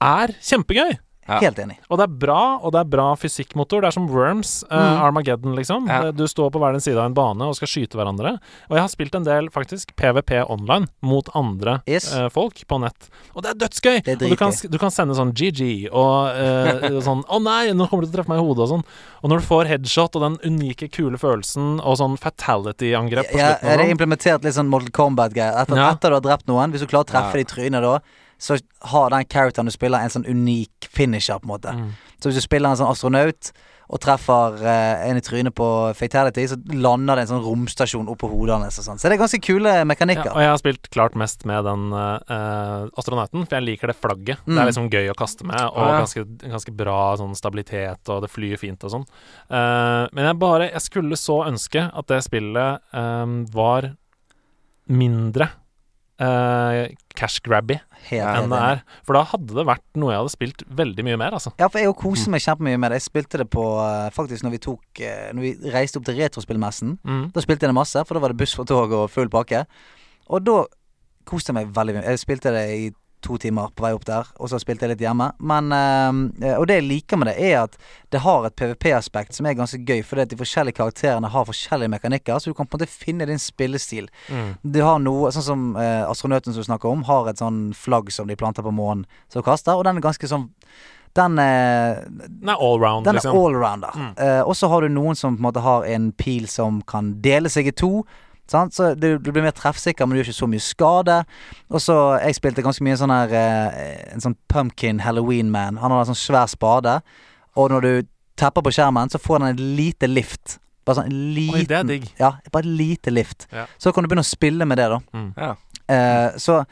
er kjempegøy. Ja. Helt enig. Og det er bra, og det er bra fysikkmotor. Det er som Worms, eh, Mm. Armageddon, liksom. Ja. Du står på hver din side av en bane og skal skyte hverandre. Og jeg har spilt en del, faktisk, PVP online mot andre Yes. uh, folk på nett. Og det er dødsgøy! Det er og du kan, du kan sende sånn GG og uh, sånn 'Å nei, nå kommer du til å treffe meg i hodet', og sånn. Og når du får headshot og den unike, kule følelsen og sånn fatality-angrep på Ja, slutten er det sånn. implementert litt sånn Mortal Kombat-greier? Etter, Ja. etter du har drept noen, hvis du klarer å treffe Ja. det i trynet da, så har den characteren du spiller, en sånn unik finisher, på en måte. Mm. Så hvis du spiller en sånn astronaut og treffer eh, en i trynet på fatality, så lander det en sånn romstasjon oppå hodet hans og sånn. Så det er ganske kule Ja, mekanikker. og jeg har spilt klart mest med den eh, astronauten, for jeg liker det flagget. Det Mm. er liksom gøy å kaste med, og Ja. ganske, ganske bra sånn stabilitet, og det flyr fint og sånn. Eh, men jeg bare Jeg skulle så ønske at det spillet eh, var mindre eh, cash-grabby Helt, enn det er. For da hadde det vært noe jeg hadde spilt veldig mye mer, altså. Ja, for jeg koser meg kjempemye med det. Jeg spilte det på eh, Faktisk når vi tok eh, Når vi reiste opp til Retrospillmessen. Mm. Da spilte jeg det masse, for da var det buss for tog og full pakke. Og da koste jeg meg veldig mye. Jeg spilte det i to timer på vei opp der, og så spilte jeg litt hjemme. Men eh, Og det jeg liker med det, er at det har et PVP-aspekt som er ganske gøy, fordi at de forskjellige karakterene har forskjellige mekanikker, så du kan på en måte finne din spillestil. Mm. Du har noe, sånn som eh, astronauten som du snakker om, har et sånn flagg som de planter på månen, som kaster, og den er ganske sånn Den er, Den er allround, den er liksom. allrounder. Mm. Uh, og så har du noen som på en måte har en pil som kan dele seg i to. Sant? Så du, du blir mer treffsikker, men du gjør ikke så mye skade. Og så Jeg spilte ganske mye sånn her eh, En sånn pumpkin Halloween-man. Han har en sånn svær spade, og når du tapper på skjermen, så får den et lite lift. Bare sånn en liten Oi, det er digg. Ja, bare et lite lift. Ja. Så kan du begynne å spille med det, da. Mm. Ja. Eh, så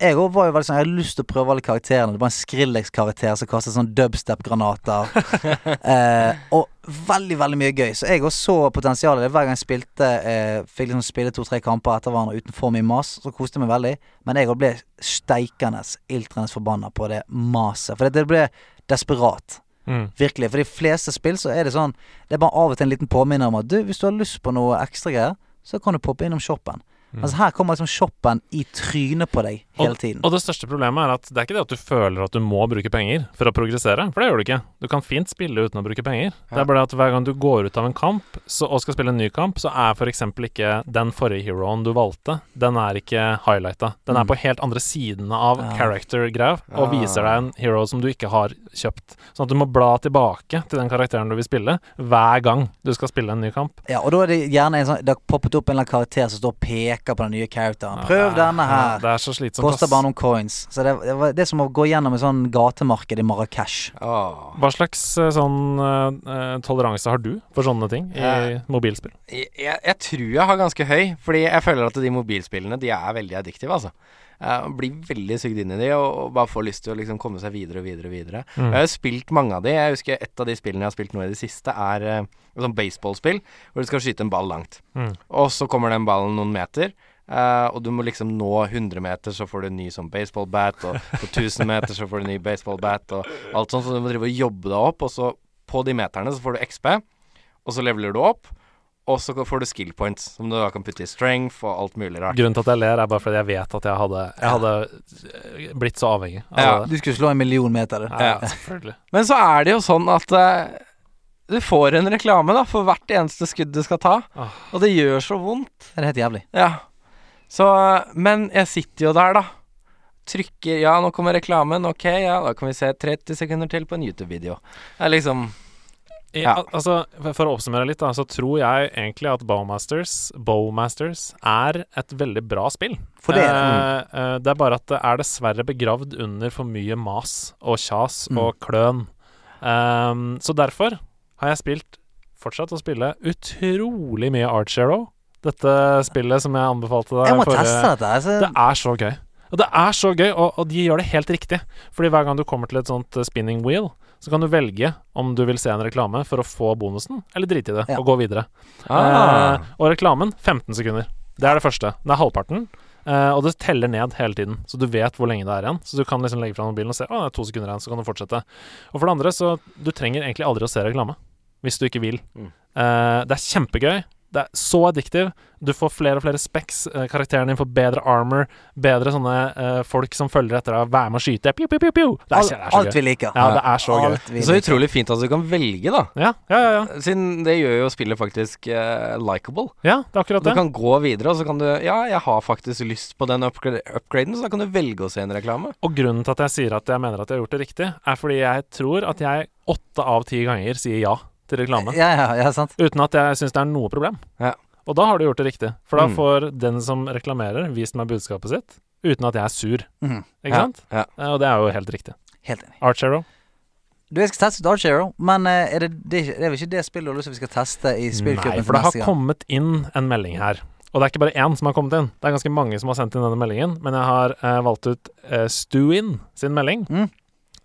jeg òg var jo veldig sånn Jeg hadde lyst til å prøve alle karakterene. Det var en Skrillex-karakter som kastet sånn dubstep-granater. eh, og veldig, veldig mye gøy. Så jeg også så potensialet. Hver gang jeg spilte eh, fikk liksom spille to-tre kamper etter hverandre uten for mye mas, så koste jeg meg veldig. Men jeg òg ble steikende, iltrende forbanna på det maset. For det, det ble desperat. Mm. Virkelig. For de fleste spill så er det sånn Det er bare av og til en liten påminner om at du, hvis du har lyst på noe ekstra greier, så kan du poppe innom shoppen. Mm. Altså Her kommer liksom shoppen i trynet på deg hele tiden. Og det største problemet er at det er ikke det at du føler at du må bruke penger for å progressere, for det gjør du ikke. Du kan fint spille uten å bruke penger. Det er bare at hver gang du går ut av en kamp så, og skal spille en ny kamp, så er f.eks. ikke den forrige heroen du valgte, den er ikke highlighta. Den er Mm. på helt andre sidene av Ja. character-greia og viser deg en hero som du ikke har kjøpt. Sånn at du må bla tilbake til den karakteren du vil spille, hver gang du skal spille en ny kamp. Ja, og da er det gjerne en sånn Det har poppet opp en eller annen karakter som står og peker på den nye characteren. Prøv ja, denne denne ja, her. Det er så slitsomt. Koster bare noen coins. Så det, det, var, det er som å gå gjennom et sånn gatemarked i Marrakech. Oh. Hva slags eh, sånn eh, toleranse har du for sånne ting i uh, mobilspill? Jeg, jeg, jeg tror jeg har ganske høy, fordi jeg føler at de mobilspillene De er veldig addiktive, altså. Uh, blir veldig sugd inn i de og, og bare får lyst til å liksom komme seg videre og videre. og videre Mm. Jeg har jo spilt mange av de. Jeg husker Et av de spillene jeg har spilt nå i det siste, er uh, et sånt baseballspill hvor du skal skyte en ball langt. Mm. Og så kommer den ballen noen meter. Eh, og du må liksom nå 100 meter, så får du en ny sånn baseballbat. Og på 1000 meter så får du en ny baseballbat, og alt sånt. Så du må drive og jobbe deg opp. Og så på de meterne så får du XP, og så leveler du opp. Og så får du skill points, som du da kan putte i strength og alt mulig rart. Grunnen til at jeg ler, er bare fordi jeg vet at jeg hadde, jeg hadde eh, blitt så avhengig av Ja. det. Du skulle slå en million meter. Ja, Ja. selvfølgelig. Men så er det jo sånn at uh, du får en reklame da for hvert eneste skudd du skal ta. Oh. Og det gjør så vondt. Det er helt jævlig. Ja. Så Men jeg sitter jo der, da. Trykker Ja, nå kommer reklamen. Ok, ja, da kan vi se 30 sekunder til på en YouTube-video. Det er liksom I, Ja. al- Altså, for- å oppsummere litt, da, så tror jeg egentlig at Bowmasters, Bowmasters er et veldig bra spill. For det er Eh, eh, det er bare at det er dessverre begravd under for mye mas og kjas Mm. og kløn. Um, så derfor har jeg spilt fortsatt å spille utrolig mye Art Zero. Dette spillet som jeg anbefalte deg Jeg må forrige- teste dette. Altså. Det er så gøy. Og det er så gøy, og, og de gjør det helt riktig. Fordi hver gang du kommer til et sånt eh, spinning wheel, så kan du velge om du vil se en reklame for å få bonusen, eller drite i det Ja. og gå videre. ah. Eh, og reklamen 15 sekunder. Det er det første. Det er halvparten. eh, og det teller ned hele tiden, så du vet hvor lenge det er igjen. Så du kan liksom legge fra mobilen og se å, det er to sekunder igjen, så kan du fortsette. Og for det andre, så du trenger egentlig aldri å se reklame. Hvis du ikke vil. Mm. Eh, det er kjempegøy. Det er så addictive. Du får flere og flere specs. Eh, karakteren din får bedre armor. Bedre sånne uh, folk som følger etter deg. Være med å skyte. Pew, pew, pew. Det er, så, det er så alt gøy. vi liker. Ja, det er så gøy. Alt er Så utrolig fint at du kan velge, da. Ja, ja, ja. ja. Siden det gjør jo spillet faktisk uh, likeable. ja det er akkurat det. Du kan gå videre, og så kan du Ja, jeg har faktisk lyst på den upgrade, upgraden, så da kan du velge å se en reklame. Og grunnen til at jeg sier at jeg mener at jeg har gjort det riktig, er fordi jeg tror at jeg åtte av ti ganger sier ja til reklame. Ja, ja, ja, sant. Uten at jeg syns det er noe problem. Ja. Og da har du gjort det riktig. For da Mm. får den som reklamerer, vist meg budskapet sitt uten at jeg er sur. Mm. Ikke Ja, sant? ja. Eh, Og det er jo helt riktig. Helt enig. Archero. Du, jeg skal teste Dark Zero, men eh, er det, det, er det er vel ikke det spillet du har lyst til vi skal teste i Nei, for det har kommet inn en melding her. Og det er ikke bare én som har kommet inn. Det er ganske mange som har sendt inn denne meldingen. Men jeg har eh, valgt ut eh, Stuin sin melding. Mm.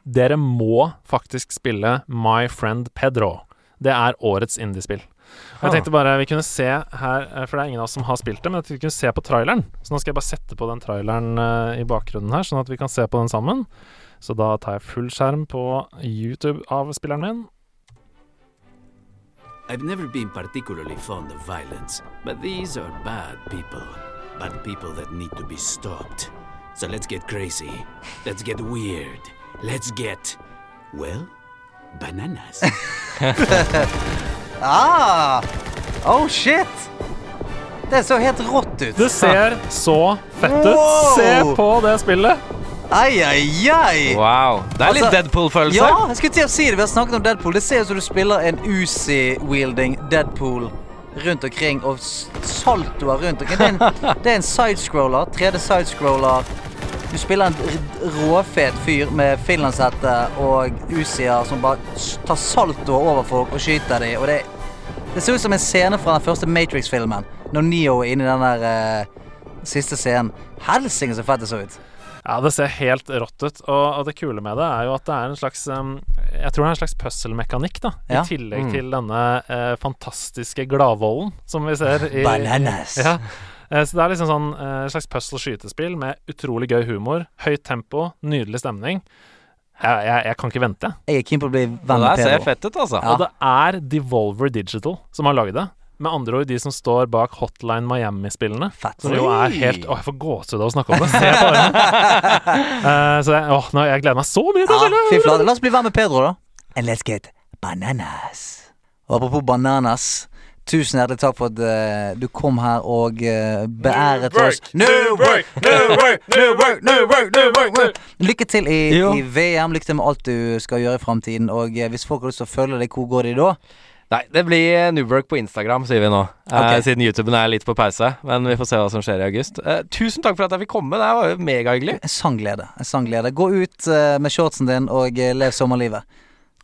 Dere må faktisk spille My Friend Pedro. Det er årets indiespill. Og Jeg Ah. tenkte bare vi kunne se her, eh, for det er ingen av oss som har spilt det, men at vi kunne se på traileren. Så nå skal jeg bare sette på den traileren uh, i bakgrunnen her, sånn at vi kan se på den sammen. Så da tar jeg full skjerm på YouTube av spilleren min. I've never been particularly fond of violence, but these are bad people. Bad people that need to be stopped. So let's get crazy. Let's get weird. Let's get. Well, bananas. Ah! Oh, shit! Det så helt rått ut. Det ser så fett ut! Wow! Se på det spillet! Ai, ai, ai! Wow. Det er litt Altså, Deadpool-følelse. Ja, jeg skulle til å si det. Vi har snakket om Deadpool. Det ser ut som du spiller en Uzi-wielding Deadpool rundt omkring, og saltoer rundt omkring. Det er en, det er en sidescroller. 3D-sidescroller. Du spiller en råfet fyr med finlandshette og usier som bare tar saltoer over folk og skyter dem. Og det, det ser ut som en scene fra den første Matrix-filmen, når Neo er inne i den der uh, siste scenen. Helsike, så fett det så ut. Ja, det ser helt rått ut. Og, og det kule med det er jo at det er en slags um, Jeg tror det er en slags puzzle-mekanikk, da. Ja. I tillegg Mm. til denne uh, fantastiske gladvolden som vi ser i Bananas. Ja. Eh, Så det er liksom sånn eh, slags puzzle-skytespill med utrolig gøy humor, høyt tempo, nydelig stemning. Jeg, jeg, jeg kan ikke vente, jeg. Er keen på å bli venn med der ser fett ut, altså. Ja. Og det er Devolver Digital som har lagd det. Med andre ord de som står bak Hotline Miami-spillene. Fett. Som jo er helt Å, jeg får gåsehud av å snakke om det. Se på øynene. uh, så jeg, åh, nå, jeg gleder meg så mye til å Ja, spille! La oss bli venn med Pedro, da. And let's get bananas. Og apropos bananas. Tusen hjertelig takk for at eh, du kom her og uh, beæret oss. New work, new work, new work, new work, new work. Lykke til i, i VM. Lykke til med alt du skal gjøre i framtiden. Og eh, hvis folk har lyst til å følge deg, hvor går de da? Nei, det blir Newwork på Instagram, sier vi nå. Eh, siden YouTuben er litt på pause. Men vi får se hva som skjer i august. Eh, tusen takk for at jeg fikk komme. Det var jo megahyggelig. En sangglede. En sangglede. Gå ut eh, med shortsen din og eh, lev sommerlivet.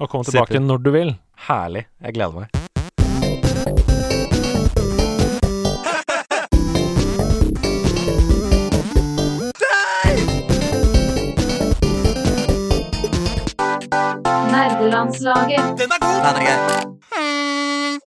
Og kom tilbake Super. når du vil. Herlig. Jeg gleder meg. Nerdelandslaget. Den er god! Den er grei.